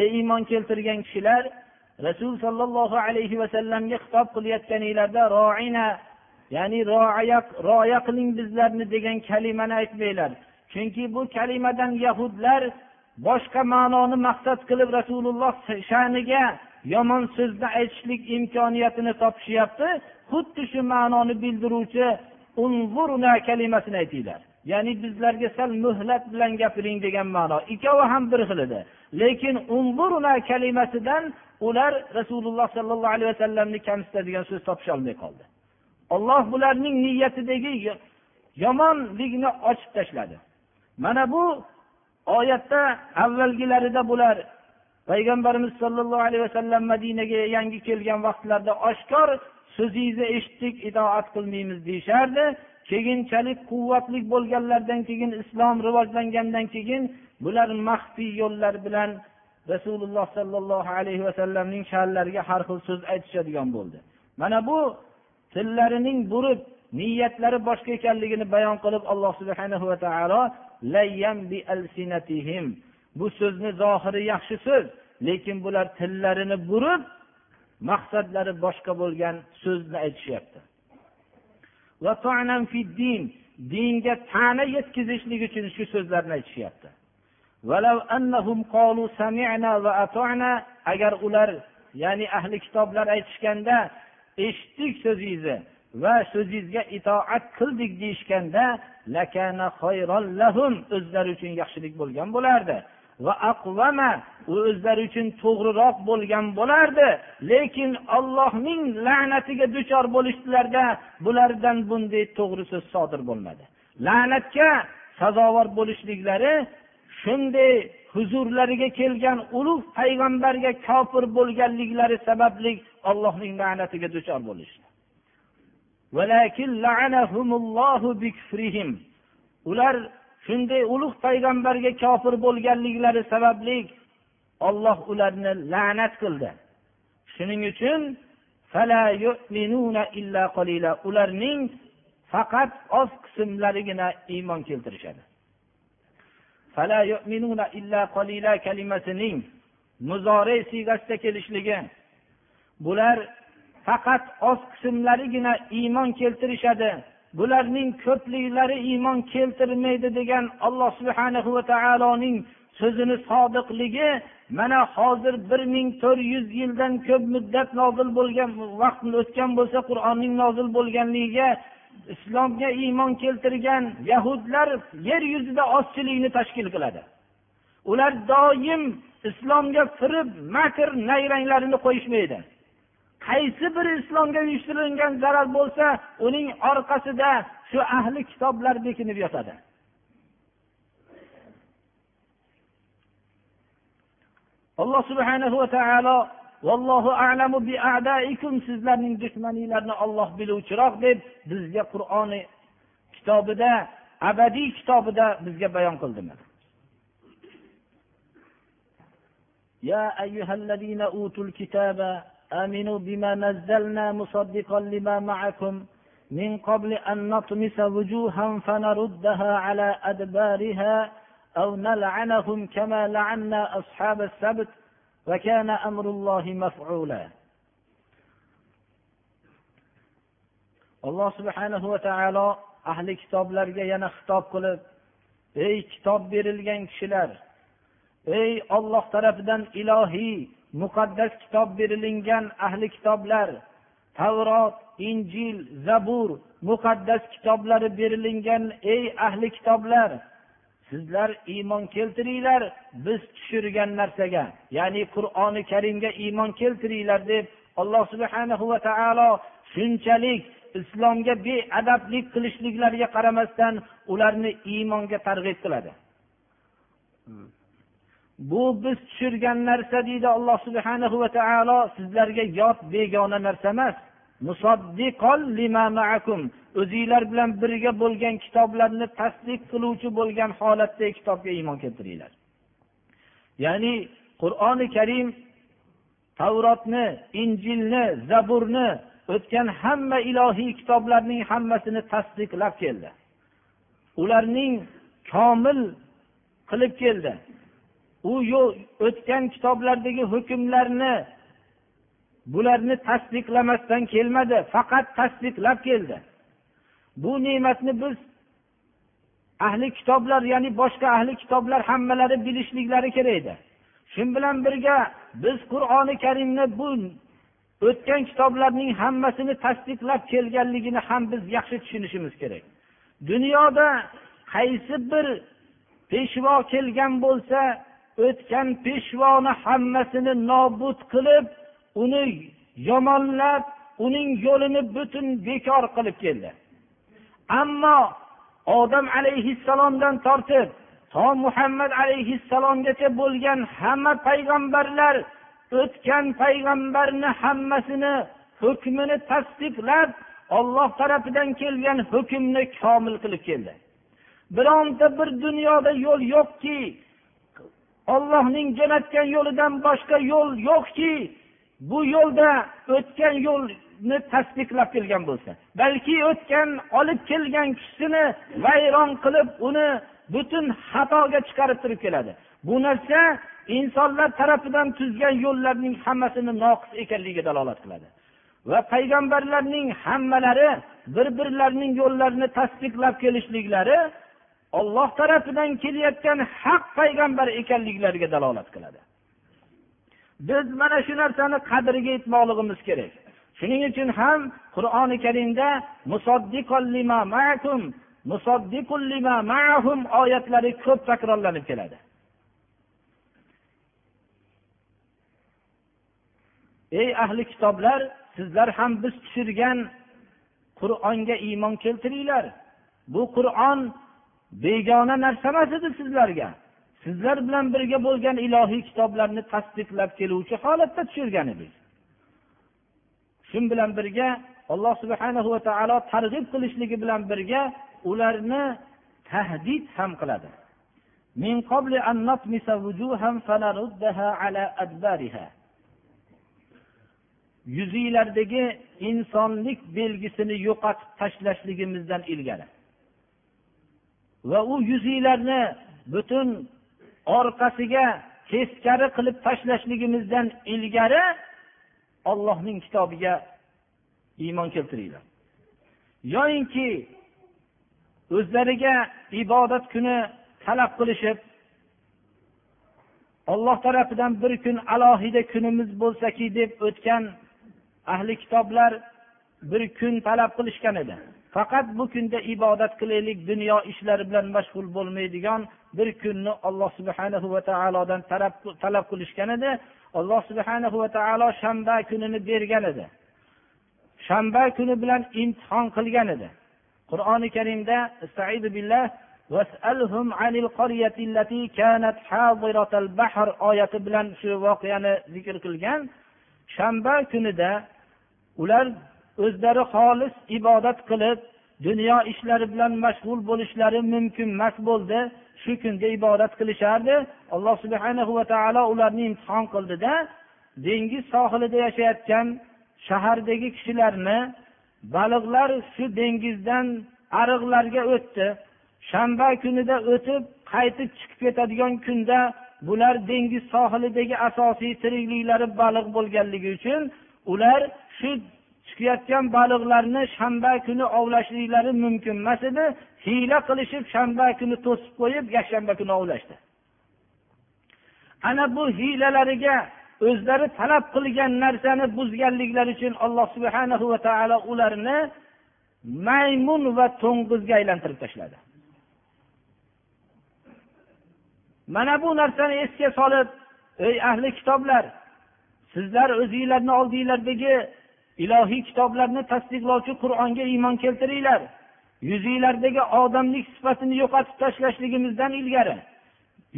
Ey iymon keltirgan kishilar rasul sollallohu alayhi vasallamga xitob qilayotganinglarda roina ya'ni rioya qiling bizlarni degan kalimani aytmanglar chunki bu kalimadan yahudlar boshqa ma'noni maqsad qilib rasululloh sha'niga yomon so'zni aytishlik imkoniyatini topishyapti xuddi shu ma'noni bildiruvchi kalimasini aytinglar. Ya'ni bizlarga sal muhlat bilan gapiring degan ma'no. Ikkovi ham bir xil edi lekin unvurna kalimasidan ular rasululloh sollallohu alayhi vasallamni kamsitadigan so'z topisholmay qoldi. Olloh bularning niyatidagi yomonlikni ochib tashladi. Mana bu oyatda avvalgilarida bular payg'ambarimiz sollallohu alayhi vasallam madinaga yangi kelgan vaqtlarida oshkor so'zingizni eshitdik itoat qilmaymiz deyishardi. Keyinchalik quvvatli bo'lganlaridan keyin islom rivojlangandan keyin bular maxfiy yo'llar bilan rasululloh sollallohu alayhi vasallamning sha'nlariga har xil so'z aytishadigan bo'ldi. Mana bu tillarining burib niyatlari boshqa ekanligini bayon qilib alloh subhanahu va taolo bu so'zni zohiri yaxshi so'z lekin bular tillarini burib maqsadlari boshqa bo'lgan so'zni aytishyapti. dinga ta'na yetkazishlik uchun shu so'zlarni aytishyapti. agar ular ya'ni ahli kitoblar aytishganda eshitdik so'zingizni va so'zingizga itoat qildik deyishganda o'zlari uchun yaxshilik bo'lgan bo'lardi. Va aqvama u o'zlari uchun to'g'riroq bo'lgan bo'lardi. Lekin ollohning la'natiga duchor bo'lishdilarda bulardan bunday to'g'ri so'z sodir bo'lmadi. La'natga sazovor bo'lishliklari shunday huzurlariga kelgan ulug' payg'ambarga kofir bo'lganliklari sababli allohning la'natiga duchor bo'lishdi. Ular shunday ulug' payg'ambarga kofir bo'lganliklari sababli olloh ularni la'nat qildi. Shuning uchun ularning faqat oz qismlarigina iymon keltirishadi. Kalimasining muzore siygasida kelishligi bular faqat oz qismlarigina iymon keltirishadi. Bularning ko'pliklari iymon keltirmaydi degan alloh subhana va taoloning so'zini sodiqligi mana hozir bir ming to'rt yuz yildan ko'p muddat nozil bo'lgan vaqt o'tgan bo'lsa qur'onning nozil bo'lganligiga islomga iymon keltirgan yahudlar yer yuzida ozchilikni tashkil qiladi. Ular doim islomga firib makr nayranglarini qo'yishmaydi. qaysi bir islomga uyushtirilgan zarar bo'lsa uning orqasida shu ahli kitoblar bekinib yotadi. Alloh subhanahu va taolo vallohu alamu bi adaikum sizlarning dushmaninglarni olloh biluvchiroq deb bizga qur'oni kitobida abadiy kitobida bizga bayon qildimi? يا آمنوا بما نزلنا مصدقا لما معكم من قبل أن نطمس وجوها فنردها على أدبارها أو نلعنهم كما لعنا أصحاب السبت وكان أمر الله مفعولا. alloh subhanahu va taolo ahli kitoblarga yana xitob qilib ey kitob berilgan kishilar ey olloh tarafidan ilohiy muqaddas kitob berilingan ahli kitoblar tavrot injil zabur muqaddas kitoblari berilingan ey ahli kitoblar sizlar iymon keltiringlar biz tushirgan narsaga ya'ni qur'oni karimga iymon keltiringlar deb alloh subhana va taolo shunchalik islomga beadablik qilishliklariga qaramasdan ularni iymonga targ'ib qiladi. Hmm. Bu biz tushirgan narsa deydi alloh subhana va taolo sizlarga yot begona narsa emas. O'zinglar bilan birga bo'lgan kitoblarni tasdiq qiluvchi bo'lgan holatda kitobga iymon keltiringlar. Ya'ni qur'oni karim tavrotni injilni zaburni o'tgan hamma ilohiy kitoblarning hammasini tasdiqlab keldi. Ularning komil qilib keldi. U o'tgan kitoblardagi hukmlarni bularni tasdiqlamasdan kelmadi faqat tasdiqlab keldi. Bu ne'matni biz ahli kitoblar ya'ni boshqa ahli kitoblar hammalari bilishliklari kerak edi. Shu bilan birga biz qur'oni karimni bu o'tgan kitoblarning hammasini tasdiqlab kelganligini ham biz yaxshi tushunishimiz kerak. Dunyoda qaysi bir peshvo kelgan bo'lsa o'tgan peshvoni hammasini nobud qilib uni yomonlab uning yo'lini butun bekor qilib keldi. Ammo odam alayhissalomdan tortib to muhammad alayhissalomgacha bo'lgan hamma payg'ambarlar o'tgan payg'ambarni hammasini hukmini tasdiqlab olloh tarafidan kelgan hukmni komil qilib keldi. Bironta bir dunyoda yo'l yo'qki ollohning jo'natgan yo'lidan boshqa yo'l yo'qki bu yo'lda o'tgan yo'lni tasdiqlab kelgan bo'lsa balki o'tgan olib kelgan kishisini vayron qilib uni butun xatoga chiqarib turib keladi. Bu narsa insonlar tarafidan tuzgan yo'llarning hammasini noqis ekanligiga dalolat qiladi. Va payg'ambarlarning hammalari bir birlarining yo'llarini tasdiqlab kelishliklari olloh tarafidan kelayotgan haq payg'ambar ekanliklariga dalolat qiladi. Biz mana shu narsani qadriga yetmoqligimiz kerak. Shuning uchun ham qur'oni karimda oyatlari ko'p takrorlanib keladi. Ey ahli kitoblar sizlar ham biz tushirgan qur'onga iymon keltiringlar. Bu qur'on begona narsa emas edi sizlarga. Sizlar bilan birga bo'lgan ilohiy kitoblarni tasdiqlab keluvchi holatda tushirgan edik shu bilan birga alloh subhana va taolo targ'ib qilishligi bilan birga ularni tahdid ham qiladi. Yuzinglardagi insonlik belgisini yo'qotib tashlashligimizdan ilgari. Va u yuzinglarni butun orqasiga teskari qilib tashlashligimizdan ilgari ollohning kitobiga iymon keltiringlar. Yoyinki o'zlariga ibodat kuni talab qilishib olloh tarafidan bir kun alohida kunimiz bo'lsaki deb o'tgan ahli kitoblar bir kun talab qilishgan edi. Faqat bu kunda ibodat qilaylik dunyo ishlari bilan mashg'ul bo'lmaydigan bir kunni alloh subhanahu va taolodan talab qilishgan edi. Alloh subhanahu va taolo shanba kunini bergan edi. Shanba kuni bilan imtihon qilgan edi. Qur'oni karimda oyati bilan shu voqeani zikr qilgan. Shanba kunida ular o'zlari xolis ibodat qilib dunyo ishlari bilan mashg'ul bo'lishlari mumkin emas bo'ldi shu kunda ibodat qilishardi. Alloh subhana va taolo ularni imtihon qildida dengiz sohilida yashayotgan shahardagi kishilarni baliqlar shu dengizdan ariqlarga o'tdi. Shanba kunida o'tib qaytib chiqib ketadigan kunda bular dengiz sohilidagi asosiy tirikliklari baliq bo'lganligi uchun ular shu chiqayotgan baliqlarni shanba kuni ovlashliklari mumkin emas edi hiyla qilishib shanba kuni to'sib qo'yib yakshanba kuni ovlashdi. Ana bu hiylalariga o'zlari talab qilgan narsani buzganliklari uchun alloh subhana va taolo ularni maymun va to'ng'izga aylantirib tashladi. Mana bu narsani esga solib ey ahli kitoblar sizlar o'zinglarni oldinglardagi ilohiy kitoblarni tasdiqlovchi qur'onga iymon keltiringlar. Yuzinglardagi odamlik sifatini yo'qotib tashlashligimizdan ilgari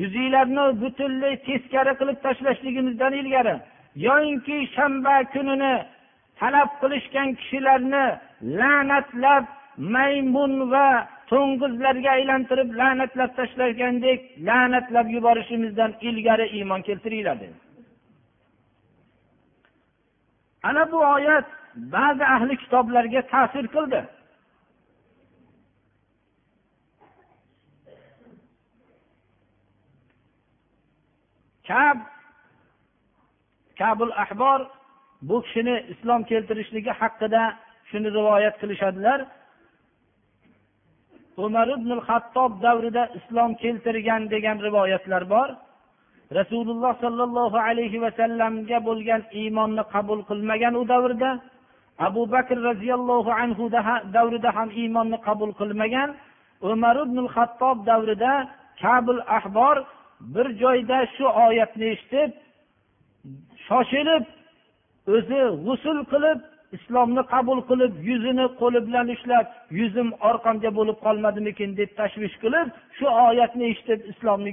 yuzinglarni butunlay teskari qilib tashlashligimizdan ilgari yoyinki shanba kunini talab qilishgan kishilarni la'natlab maymun va to'ng'izlarga aylantirib la'natlab tashlagandek la'natlab yuborishimizdan ilgari iymon keltiringlar dedi. Ana bu oyat ba'zi ahli kitoblarga ta'sir qildi. Kab kabul ahbor bu kishini islom keltirishligi haqida shuni rivoyat qilishadilar. Umar ibn hattob davrida islom keltirgan degan rivoyatlar bor. Rasululloh sollallohu alayhi vasallamga bo'lgan iymonni qabul qilmagan u davrda abu bakr roziyallohu anhu davrida ham iymonni qabul qilmagan umar ibn hattob davrida kabul ahbor bir joyda shu oyatni eshitib shoshilib o'zi g'usul qilib islomni qabul qilib yuzini qo'li bilan ushlab yuzim orqamga bo'lib qolmadimikin deb tashvish qilib shu oyatni eshitib islomni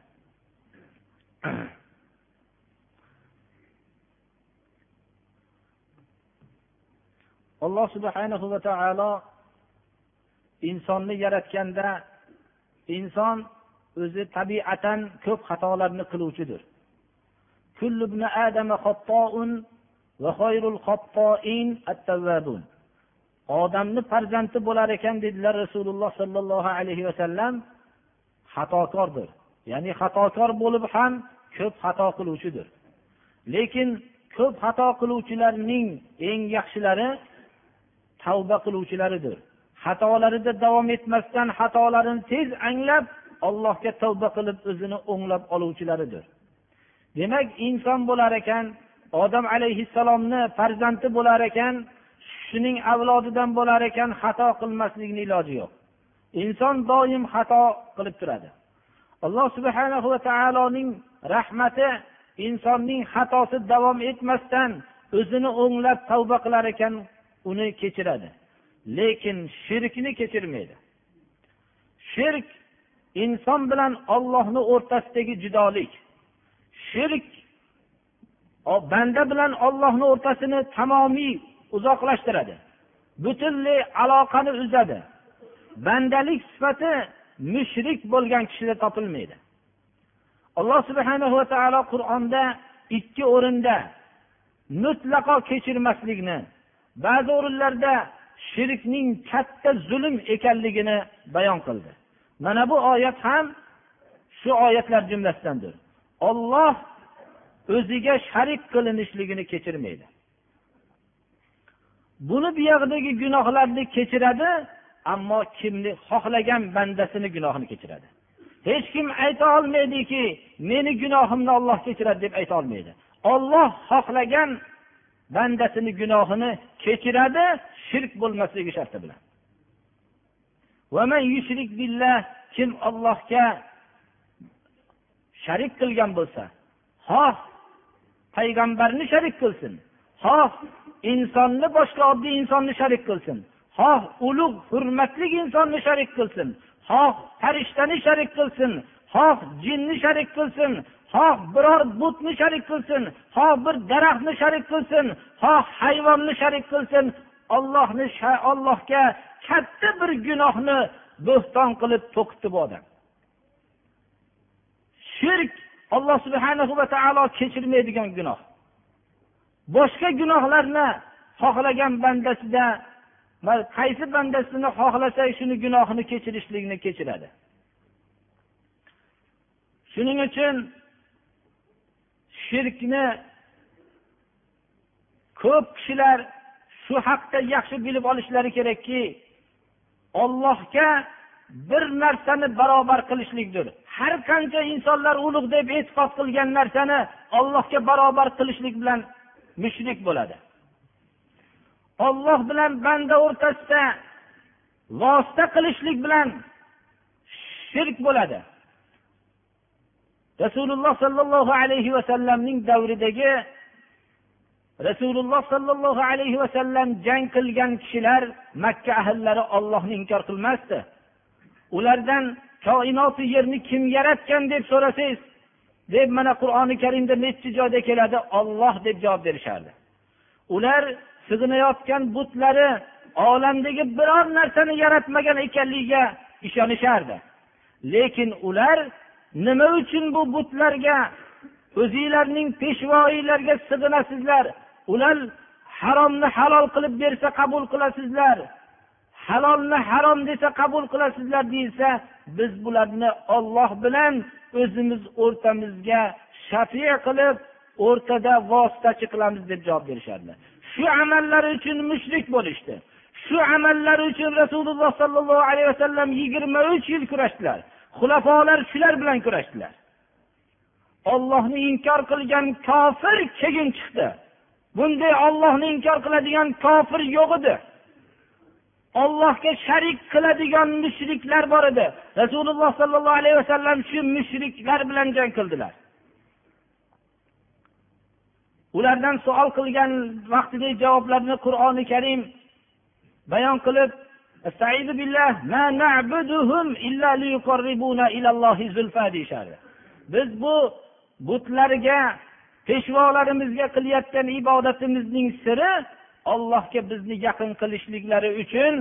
alloh subhanahu va taolo insonni yaratganda inson o'zi tabiatan ko'p xatolarni qiluvchidir. Odamni farzandi bo'lar ekan dedilar rasululloh sollallohu alayhi vasallam xatokordir. Ya'ni xatokor bo'lib ham ko'p xato qiluvchidir. Lekin ko'p xato qiluvchilarning eng yaxshilari tavba qiluvchilaridir. Xatolarida davom etmasdan xatolarini tez anglab allohga tavba qilib o'zini o'nglab oluvchilaridir. Demak inson bo'lar ekan odam alayhissalomni farzandi bo'lar ekan shuning avlodidan bo'lar ekan xato qilmaslikni iloji yo'q. Inson doim xato qilib turadi. Alloh subhana va taoloning rahmati insonning xatosi davom etmasdan o'zini o'nglab tavba qilar ekan uni kechiradi. Lekin shirkni kechirmaydi. Shirk inson bilan ollohni o'rtasidagi judolik. Shirk banda bilan ollohni o'rtasini tamomiy uzoqlashtiradi. Butunlay aloqani uzadi. Bandalik sifati mushrik bo'lgan kishida topilmaydi. Alloh subhana va taolo qur'onda ikki o'rinda mutlaqo kechirmaslikni ba'zi o'rinlarda shirkning katta zulm ekanligini bayon qildi. Mana bu oyat ham shu oyatlar jumlasidandir. Olloh o'ziga sharik qilinishligini kechirmaydi. Buni buyog'idagi gunohlarni kechiradi ammo kimni xohlagan bandasini gunohini kechiradi. Hech kim ayta olmaydiki meni gunohimni olloh kechiradi deb ayta olmaydi. Olloh xohlagan bandasini gunohini kechiradi shirk bo'lmasligi sharti bilan. Kim ollohga sharik qilgan bo'lsa xoh payg'ambarni sharik qilsin xoh insonni boshqa oddiy insonni sharik qilsin xoh ulug' hurmatli insonni sharik qilsin xoh farishtani sharik qilsin xoh jinni sharik qilsin xoh biror butni sharik qilsin xoh bir daraxtni sharik qilsin xoh hayvonni sharik qilsin ollohni ollohga katta bir gunohni bo'xton qilib to'qitdi bu odam shirk alloh subhana va taolo kechirmaydigan gunoh. Boshqa gunohlarni xohlagan bandasida qaysi bandasini xohlasa shuni gunohini kechirishlikni kechiradi. Shuning uchun shirkni ko'p kishilar shu haqda yaxshi bilib olishlari kerakki ollohga bir narsani barobar qilishlikdir. Har qancha insonlar ulug' deb e'tiqod qilgan narsani ollohga barobar qilishlik bilan mushrik bo'ladi. Olloh bilan banda o'rtasida vosita qilishlik bilan shirk bo'ladi. Rasululloh sollallohu alayhi vasallamning davridagi rasululloh sollallohu alayhi vasallam jang qilgan kishilar makka ahllari ollohni inkor qilmasdi. Ulardan koinoti yerni kim yaratgan deb so'rasangiz deb mana qur'oni karimda nechi joyda keladi? Olloh deb javob berishardi. Ular sig'inayotgan butlari olamdagi biror narsani yaratmagan ekanligiga ishonishardi. Lekin ular nima uchun bu butlarga o'zinglarning peshvoiylarga sig'inasizlar? Ular haromni halol qilib bersa qabul qilasizlar. Halolni harom desa qabul qilasizlar deyilsa biz bularni olloh bilan o'zimiz o'rtamizga shafiy qilib o'rtada vositachi qilamiz deb javob berishadi shu amallari uchun mushrik bo'lishdi. Shu amallari uchun rasululloh sollallohu alayhi vasallam yigirma uch yil kurashdilar. Xulafolar shular bilan kurashdilar. Ollohni inkor qilgan kofir keyin chiqdi. Bunday ollohni inkor qiladigan kofir yo'q edi. Ollohga sharik qiladigan mushriklar bor edi. Rasululloh sollallohu alayhi vasallam shu mushriklar bilan jang qildilar. Ulardan savol qilgan vaqtidagi javoblarni qur'oni karim bayon qilib biz bu butlarga peshvolarimizga qilayotgan ibodatimizning siri ollohga bizni yaqin qilishliklari uchun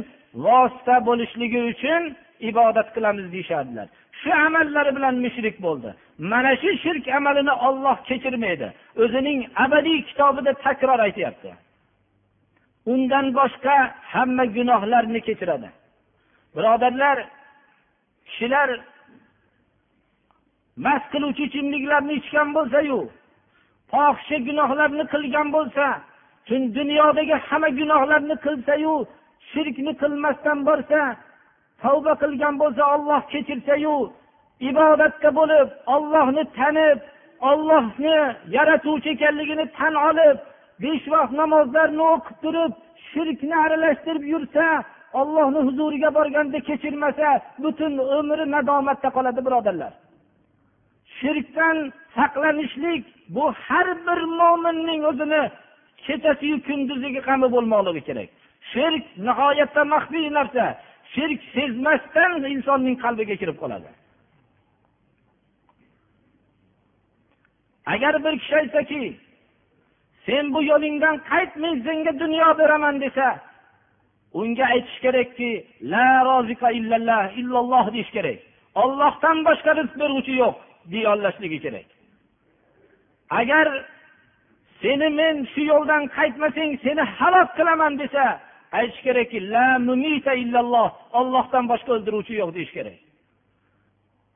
vosita bo'lishligi uchun ibodat qilamiz deyishardilar shu amallari bilan mushrik bo'ldi. Mana shu shirk amalini olloh kechirmaydi. O'zining abadiy kitobida takror aytyapti. Undan boshqa hamma gunohlarni kechiradi. Birodarlar kishilar mast qiluvchi ichimliklarni ichgan bo'lsayu fohisha gunohlarni qilgan bo'lsa dunyodagi hamma gunohlarni qilsayu shirkni qilmasdan borsa tavba qilgan bo'lsa olloh kechirsayu ibodatda bo'lib ollohni tanib ollohni yaratuvchi ekanligini tan olib besh vaqt namozlarni o'qib turib shirkni aralashtirib yursa ollohni huzuriga borganda kechirmasa butun umri nadomatda qoladi birodarlar. Shirkdan saqlanishlik bu har bir mo'minning o'zini kechasiyu kunduzigi g'ami bo'lmoqligi kerak. Shirk nihoyatda maxfiy narsa. Shirk sezmasdan insonning qalbiga kirib qoladi. Agar bir kishi aytsaki sen bu yo'lingdan qaytmay senga dunyo beraman desa unga aytish kerakki la rozika illalloh illalloh deyish kerak. Ollohdan boshqa rizq beruvchi yo'q deyollashligi kerak. Agar seni men shu yo'ldan qaytmasang seni halok qilaman desa aytish kerakki la mumita illalloh ollohdan boshqa o'ldiruvchi yo'q deyish kerak.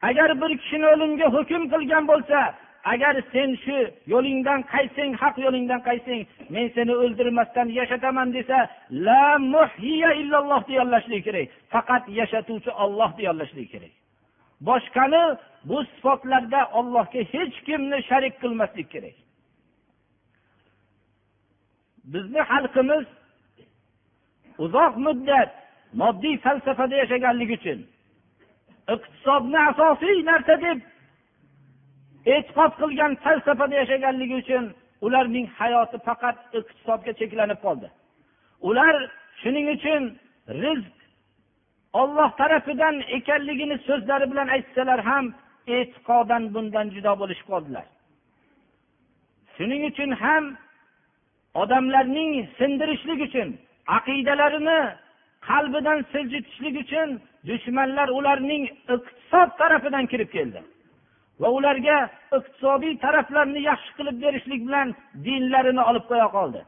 Agar bir kishini o'limga hukm qilgan bo'lsa agar sen shu yo'lingdan qaytsang haq yo'lingdan qaytsang men seni o'ldirmasdan yashataman desa la muhiya illalloh deyollashligi kerak. Faqat yashatuvchi olloh deyollashligi kerak. Boshqani bu sifatlarda ollohga hech kimni sharik qilmaslik kerak. Bizni xalqimiz uzoq muddat moddiy falsafada yashaganligi uchun iqtisodni asosiy narsa deb e'tiqod qilgan falsafada yashaganligi uchun ularning hayoti faqat iqtisodga cheklanib qoldi. Ular shuning uchun rizq olloh tarafidan ekanligini so'zlari bilan aytsalar ham e'tiqodan bundan judo bo'lishib qoldilar. Shuning uchun ham odamlarning sindirishlik uchun aqidalarini qalbidan siljitishlik uchun dushmanlar ularning iqtisod tarafidan kirib keldi. Va ularga iqtisodiy taraflarni yaxshi qilib berishlik bilan dinlarini olib qo'ya qoldi.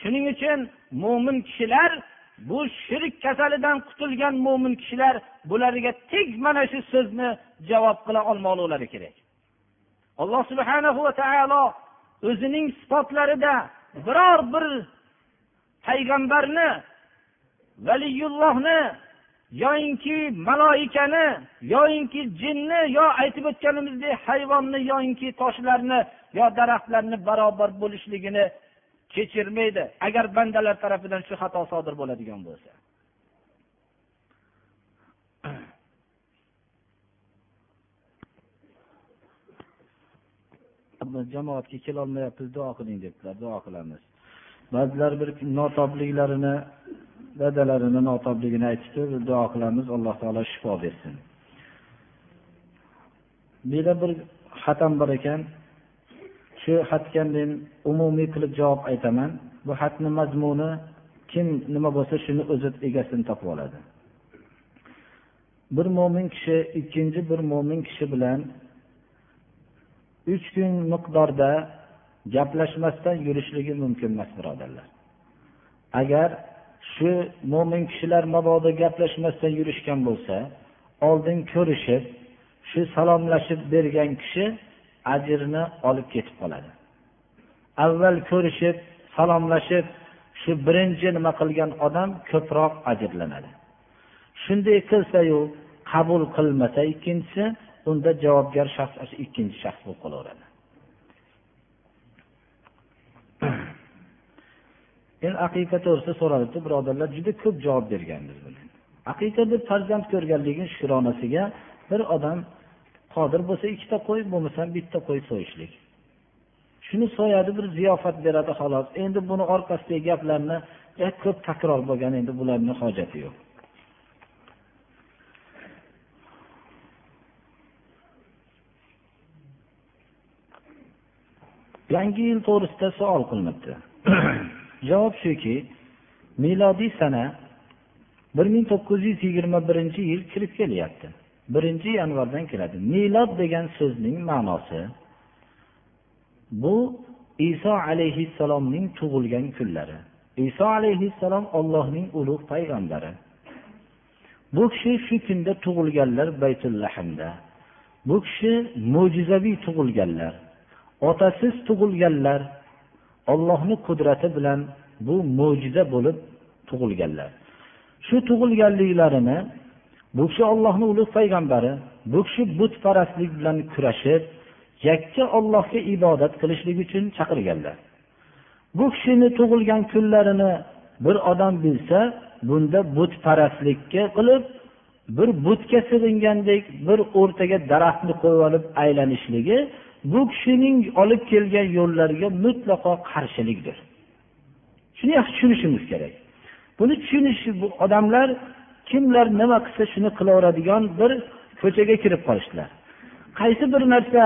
Shuning uchun mo'min kishilar bu shirk kasalidan qutulgan mo'min kishilar bularga tek mana shu so'zni javob qila olmoqlilari kerak. Alloh subhanahu va taolo o'zining sifatlarida biror bir payg'ambarni valiyullohni yoyinki maloikani yoyinki jinni yo aytib o'tganimizdek hayvonni yoyinki toshlarni yo daraxtlarni barobar bo'lishligini kechirmaydi. Agar bandalar tarafidan shu xato sodir bo'ladigan bo'lsa. Jamoatga kelolmayapmiz duo qiling debdilar duo qilamiz. Ba'zilar bir notobliklarini dadalarini notobligini aytishdi duo qilamiz. Alloh taolo shifo bersin. Buyerda bir xatam bor ekan. Shu xatga men umumiy qilib javob aytaman. Bu xatni mazmuni kim nima bo'lsa shuni o'zi egasini topib oladi. Bir mo'min kishi ikkinchi bir mo'min kishi bilan uch kun miqdorda gaplashmasdan yurishligi mumkin emas birodarlar. Agar shu mo'min kishilar mabodo gaplashmasdan yurishgan bo'lsa oldin ko'rishib shu salomlashib bergan kishi ajrni olib ketib qoladi. Avval ko'rishib salomlashib shu birinchi nima qilgan odam ko'proq ajrlanadi. Shunday qilsayu qabul qilmasa ikkinchisi unda javobgar shaxs ikkinchi shaxs bo'lib qolaveradi. Endi aqiqa to'g'risida so'ralibdi birodarlar juda ko'p javob berganmiz aqiqa deb farzand ko'rganligini shukronasiga bir odam qodir bo'lsa ikkita qo'y bo'lmasa bitta qo'y so'yishlik. Shuni so'yadi bir ziyofat beradi xolos. Endi buni orqasidagi gaplarni e, ko'p takror bo'lgan endi bularni hojati yo'q. Yangi yil to'g'risida savol qilinibdi. javob shuki milodiy sana bir ming to'qqiz yuz yigirma birinchi yil kirib kelyapti. Birinchi yanvardan keladi. Milod degan so'zning ma'nosi bu iso alayhissalomning tug'ilgan kunlari. Iso alayhissalom ollohning ulug' payg'ambari. Bu kishi shu kunda tug'ilganlar baytullahmda bu kishi mo'jizaviy tug'ilganlar otasiz tug'ilganlar ollohni qudrati bilan bu mo'jiza bo'lib tug'ilganlar. Shu tug'ilganliklarini bu kishi ollohni ulug' payg'ambari bu kishi butparastlik bilan kurashib yakka ollohga ibodat qilishlik uchun chaqirganlar. Bu kishini tug'ilgan kunlarini bir odam bilsa bunda butparastlikka qilib bir butga sig'ingandek bir o'rtaga daraxtni qo'yib olib aylanishligi bu kishining olib kelgan yo'llariga mutlaqo qarshilikdir. Shuni yaxshi tushunishimiz kerak. Buni tushunish bu odamlar kimlar nima qilsa shuni qilaveradigan bir ko'chaga kirib qolishdilar. Qaysi bir narsa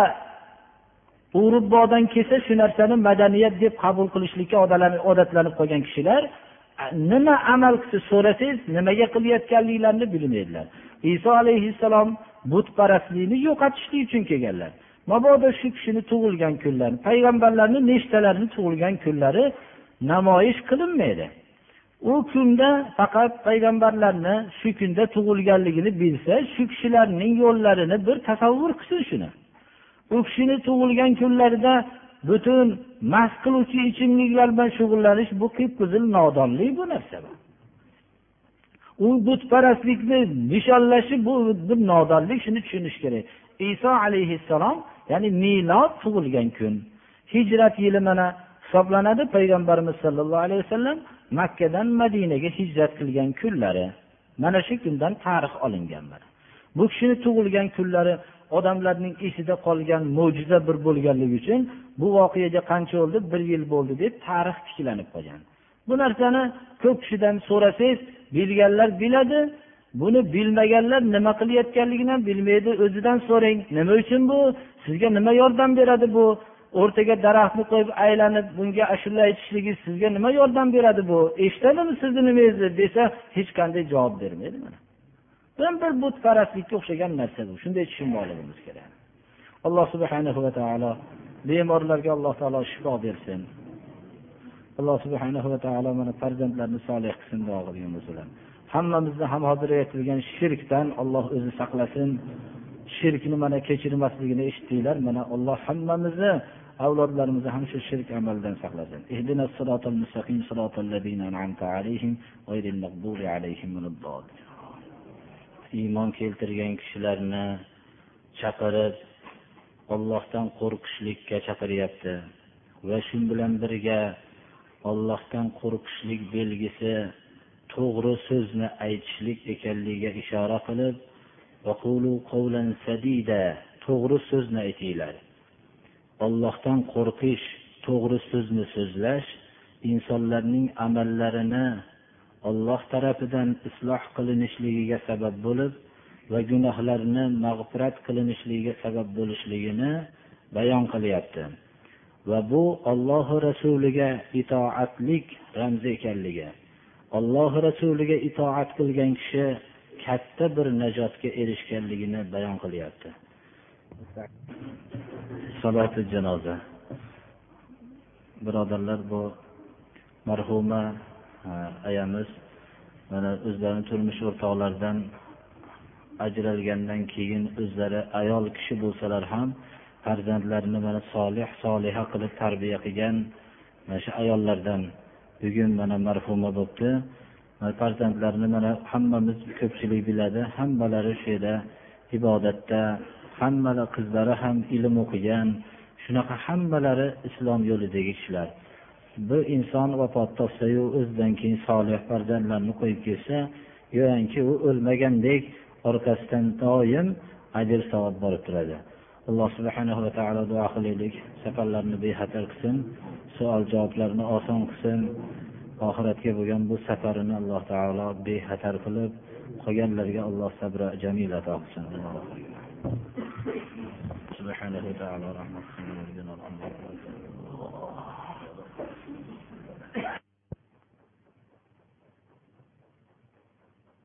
urubbodan kelsa shu narsani madaniyat deb qabul qilishlikka odatlanib qolgan kishilar nima amal qilsa so'rasangiz nimaga qilayotganliklarini bilmaydilar. Iso alayhissalom butparastlikni yo'qotishlik uchun kelganlar. Mabodo shu kishini tug'ilgan kunlari payg'ambarlarni nechtalarini tug'ilgan kunlari namoyish qilinmaydi. U kunda faqat payg'ambarlarni shu kunda tug'ilganligini bilsa shu kishilarning yo'llarini bir tasavvur qilsin shuni. U kishini tug'ilgan kunlarida butun mast qiluvchi ichimliklar bilan shug'ullanish bu qip qizil nodonlik bu narsa u butparastlikni nishonlashi bu bir nodonlik shuni tushunish kerak. Iso alayhissalom ya'ni milod tug'ilgan kun. Hijrat yili mana hisoblanadi payg'ambarimiz sollallohu alayhi vasallam makkadan madinaga hijrat qilgan kunlari. Mana shu kundan tarix olingan bu kishini tug'ilgan kunlari odamlarning esida qolgan mo'jiza bir bo'lganligi uchun bu voqeaga qancha bo'ldi? Bir yil bo'ldi deb tarix tiklanib qolgan. Bu narsani ko'p kishidan so'rasangiz bilganlar biladi buni bilmaganlar nima qilayotganligini ham bilmaydi o'zidan so'rang. Nima uchun bu? Sizga nima yordam beradi bu? O'rtaga daraxtni qo'yib aylanib bunga ashula aytishligi sizga nima yordam beradi bu? Eshitadimi sizni nimangizni desa hech qanday javob bermaydi mana. Bir butparastlikka o'xshagan narsa bu. Shunday tushunmoqligimiz kerak. Alloh subhanahu va taolo bemorlarga alloh taolo shifo bersin. Alloh subhanahu va taolo mana farzandlarni solih qilsin duo qilgan bo'lsalar. Hammamizni ham hozir aytilgan shirkdan olloh o'zi saqlasin. Shirkni mana kechirmasligini eshitdinglar mana alloh hammamizni avlodlarimizni ham shu shirk amalidan saqlasin. Iymon keltirgan kishilarni chaqirib ollohdan qo'rqishlikka chaqiryapti. Va shu bilan birga ollohdan qo'rqishlik belgisi to'g'ri so'zni aytishlik ekanligiga ishora qilib to'g'ri so'zni aytinglar. Ollohdan qo'rqish to'g'ri so'zni so'zlash insonlarning amallarini olloh tarafidan isloh qilinishligiga sabab bo'lib va gunohlarni mag'firat qilinishligiga sabab bo'lishligini bayon qilyapti. Va bu ollohi rasuliga itoatlik ramzi ekanligi. Alloh rasuliga itoat qilgan kishi katta bir najotga erishganligini bayon qilyapti. Saloti janoza. Birodarlar bu marhuma ayamiz mana o'zlarini turmush o'rtoqlaridan ajralgandan keyin o'zlari ayol kishi bo'lsalar ham farzandlarini mana solih soliha qilib tarbiya qilgan mana shu ayollardan bugun mana marhuma bo'libdi farzandlarini mana hammamiz ko'pchilik biladi. Hammalari shu yerda ibodatda hammalari qizlari ham ilm o'qigan shunaqa hammalari islom yo'lidagi kishilar. Bir inson vafot topsayu o'zidan keyin solih farzandlarni qo'yib kelsa go'yoki u o'lmagandek orqasidan doim ajr savob borib turadi. alloh subhanahu va taolo duo qilaylik. Safarlarni bexatar qilsin savol javoblarni oson qilsin. Oxiratga bo'lgan bu safarini alloh taolo bexatar qilib qolganlarga alloh sabr jamil ato qilsin.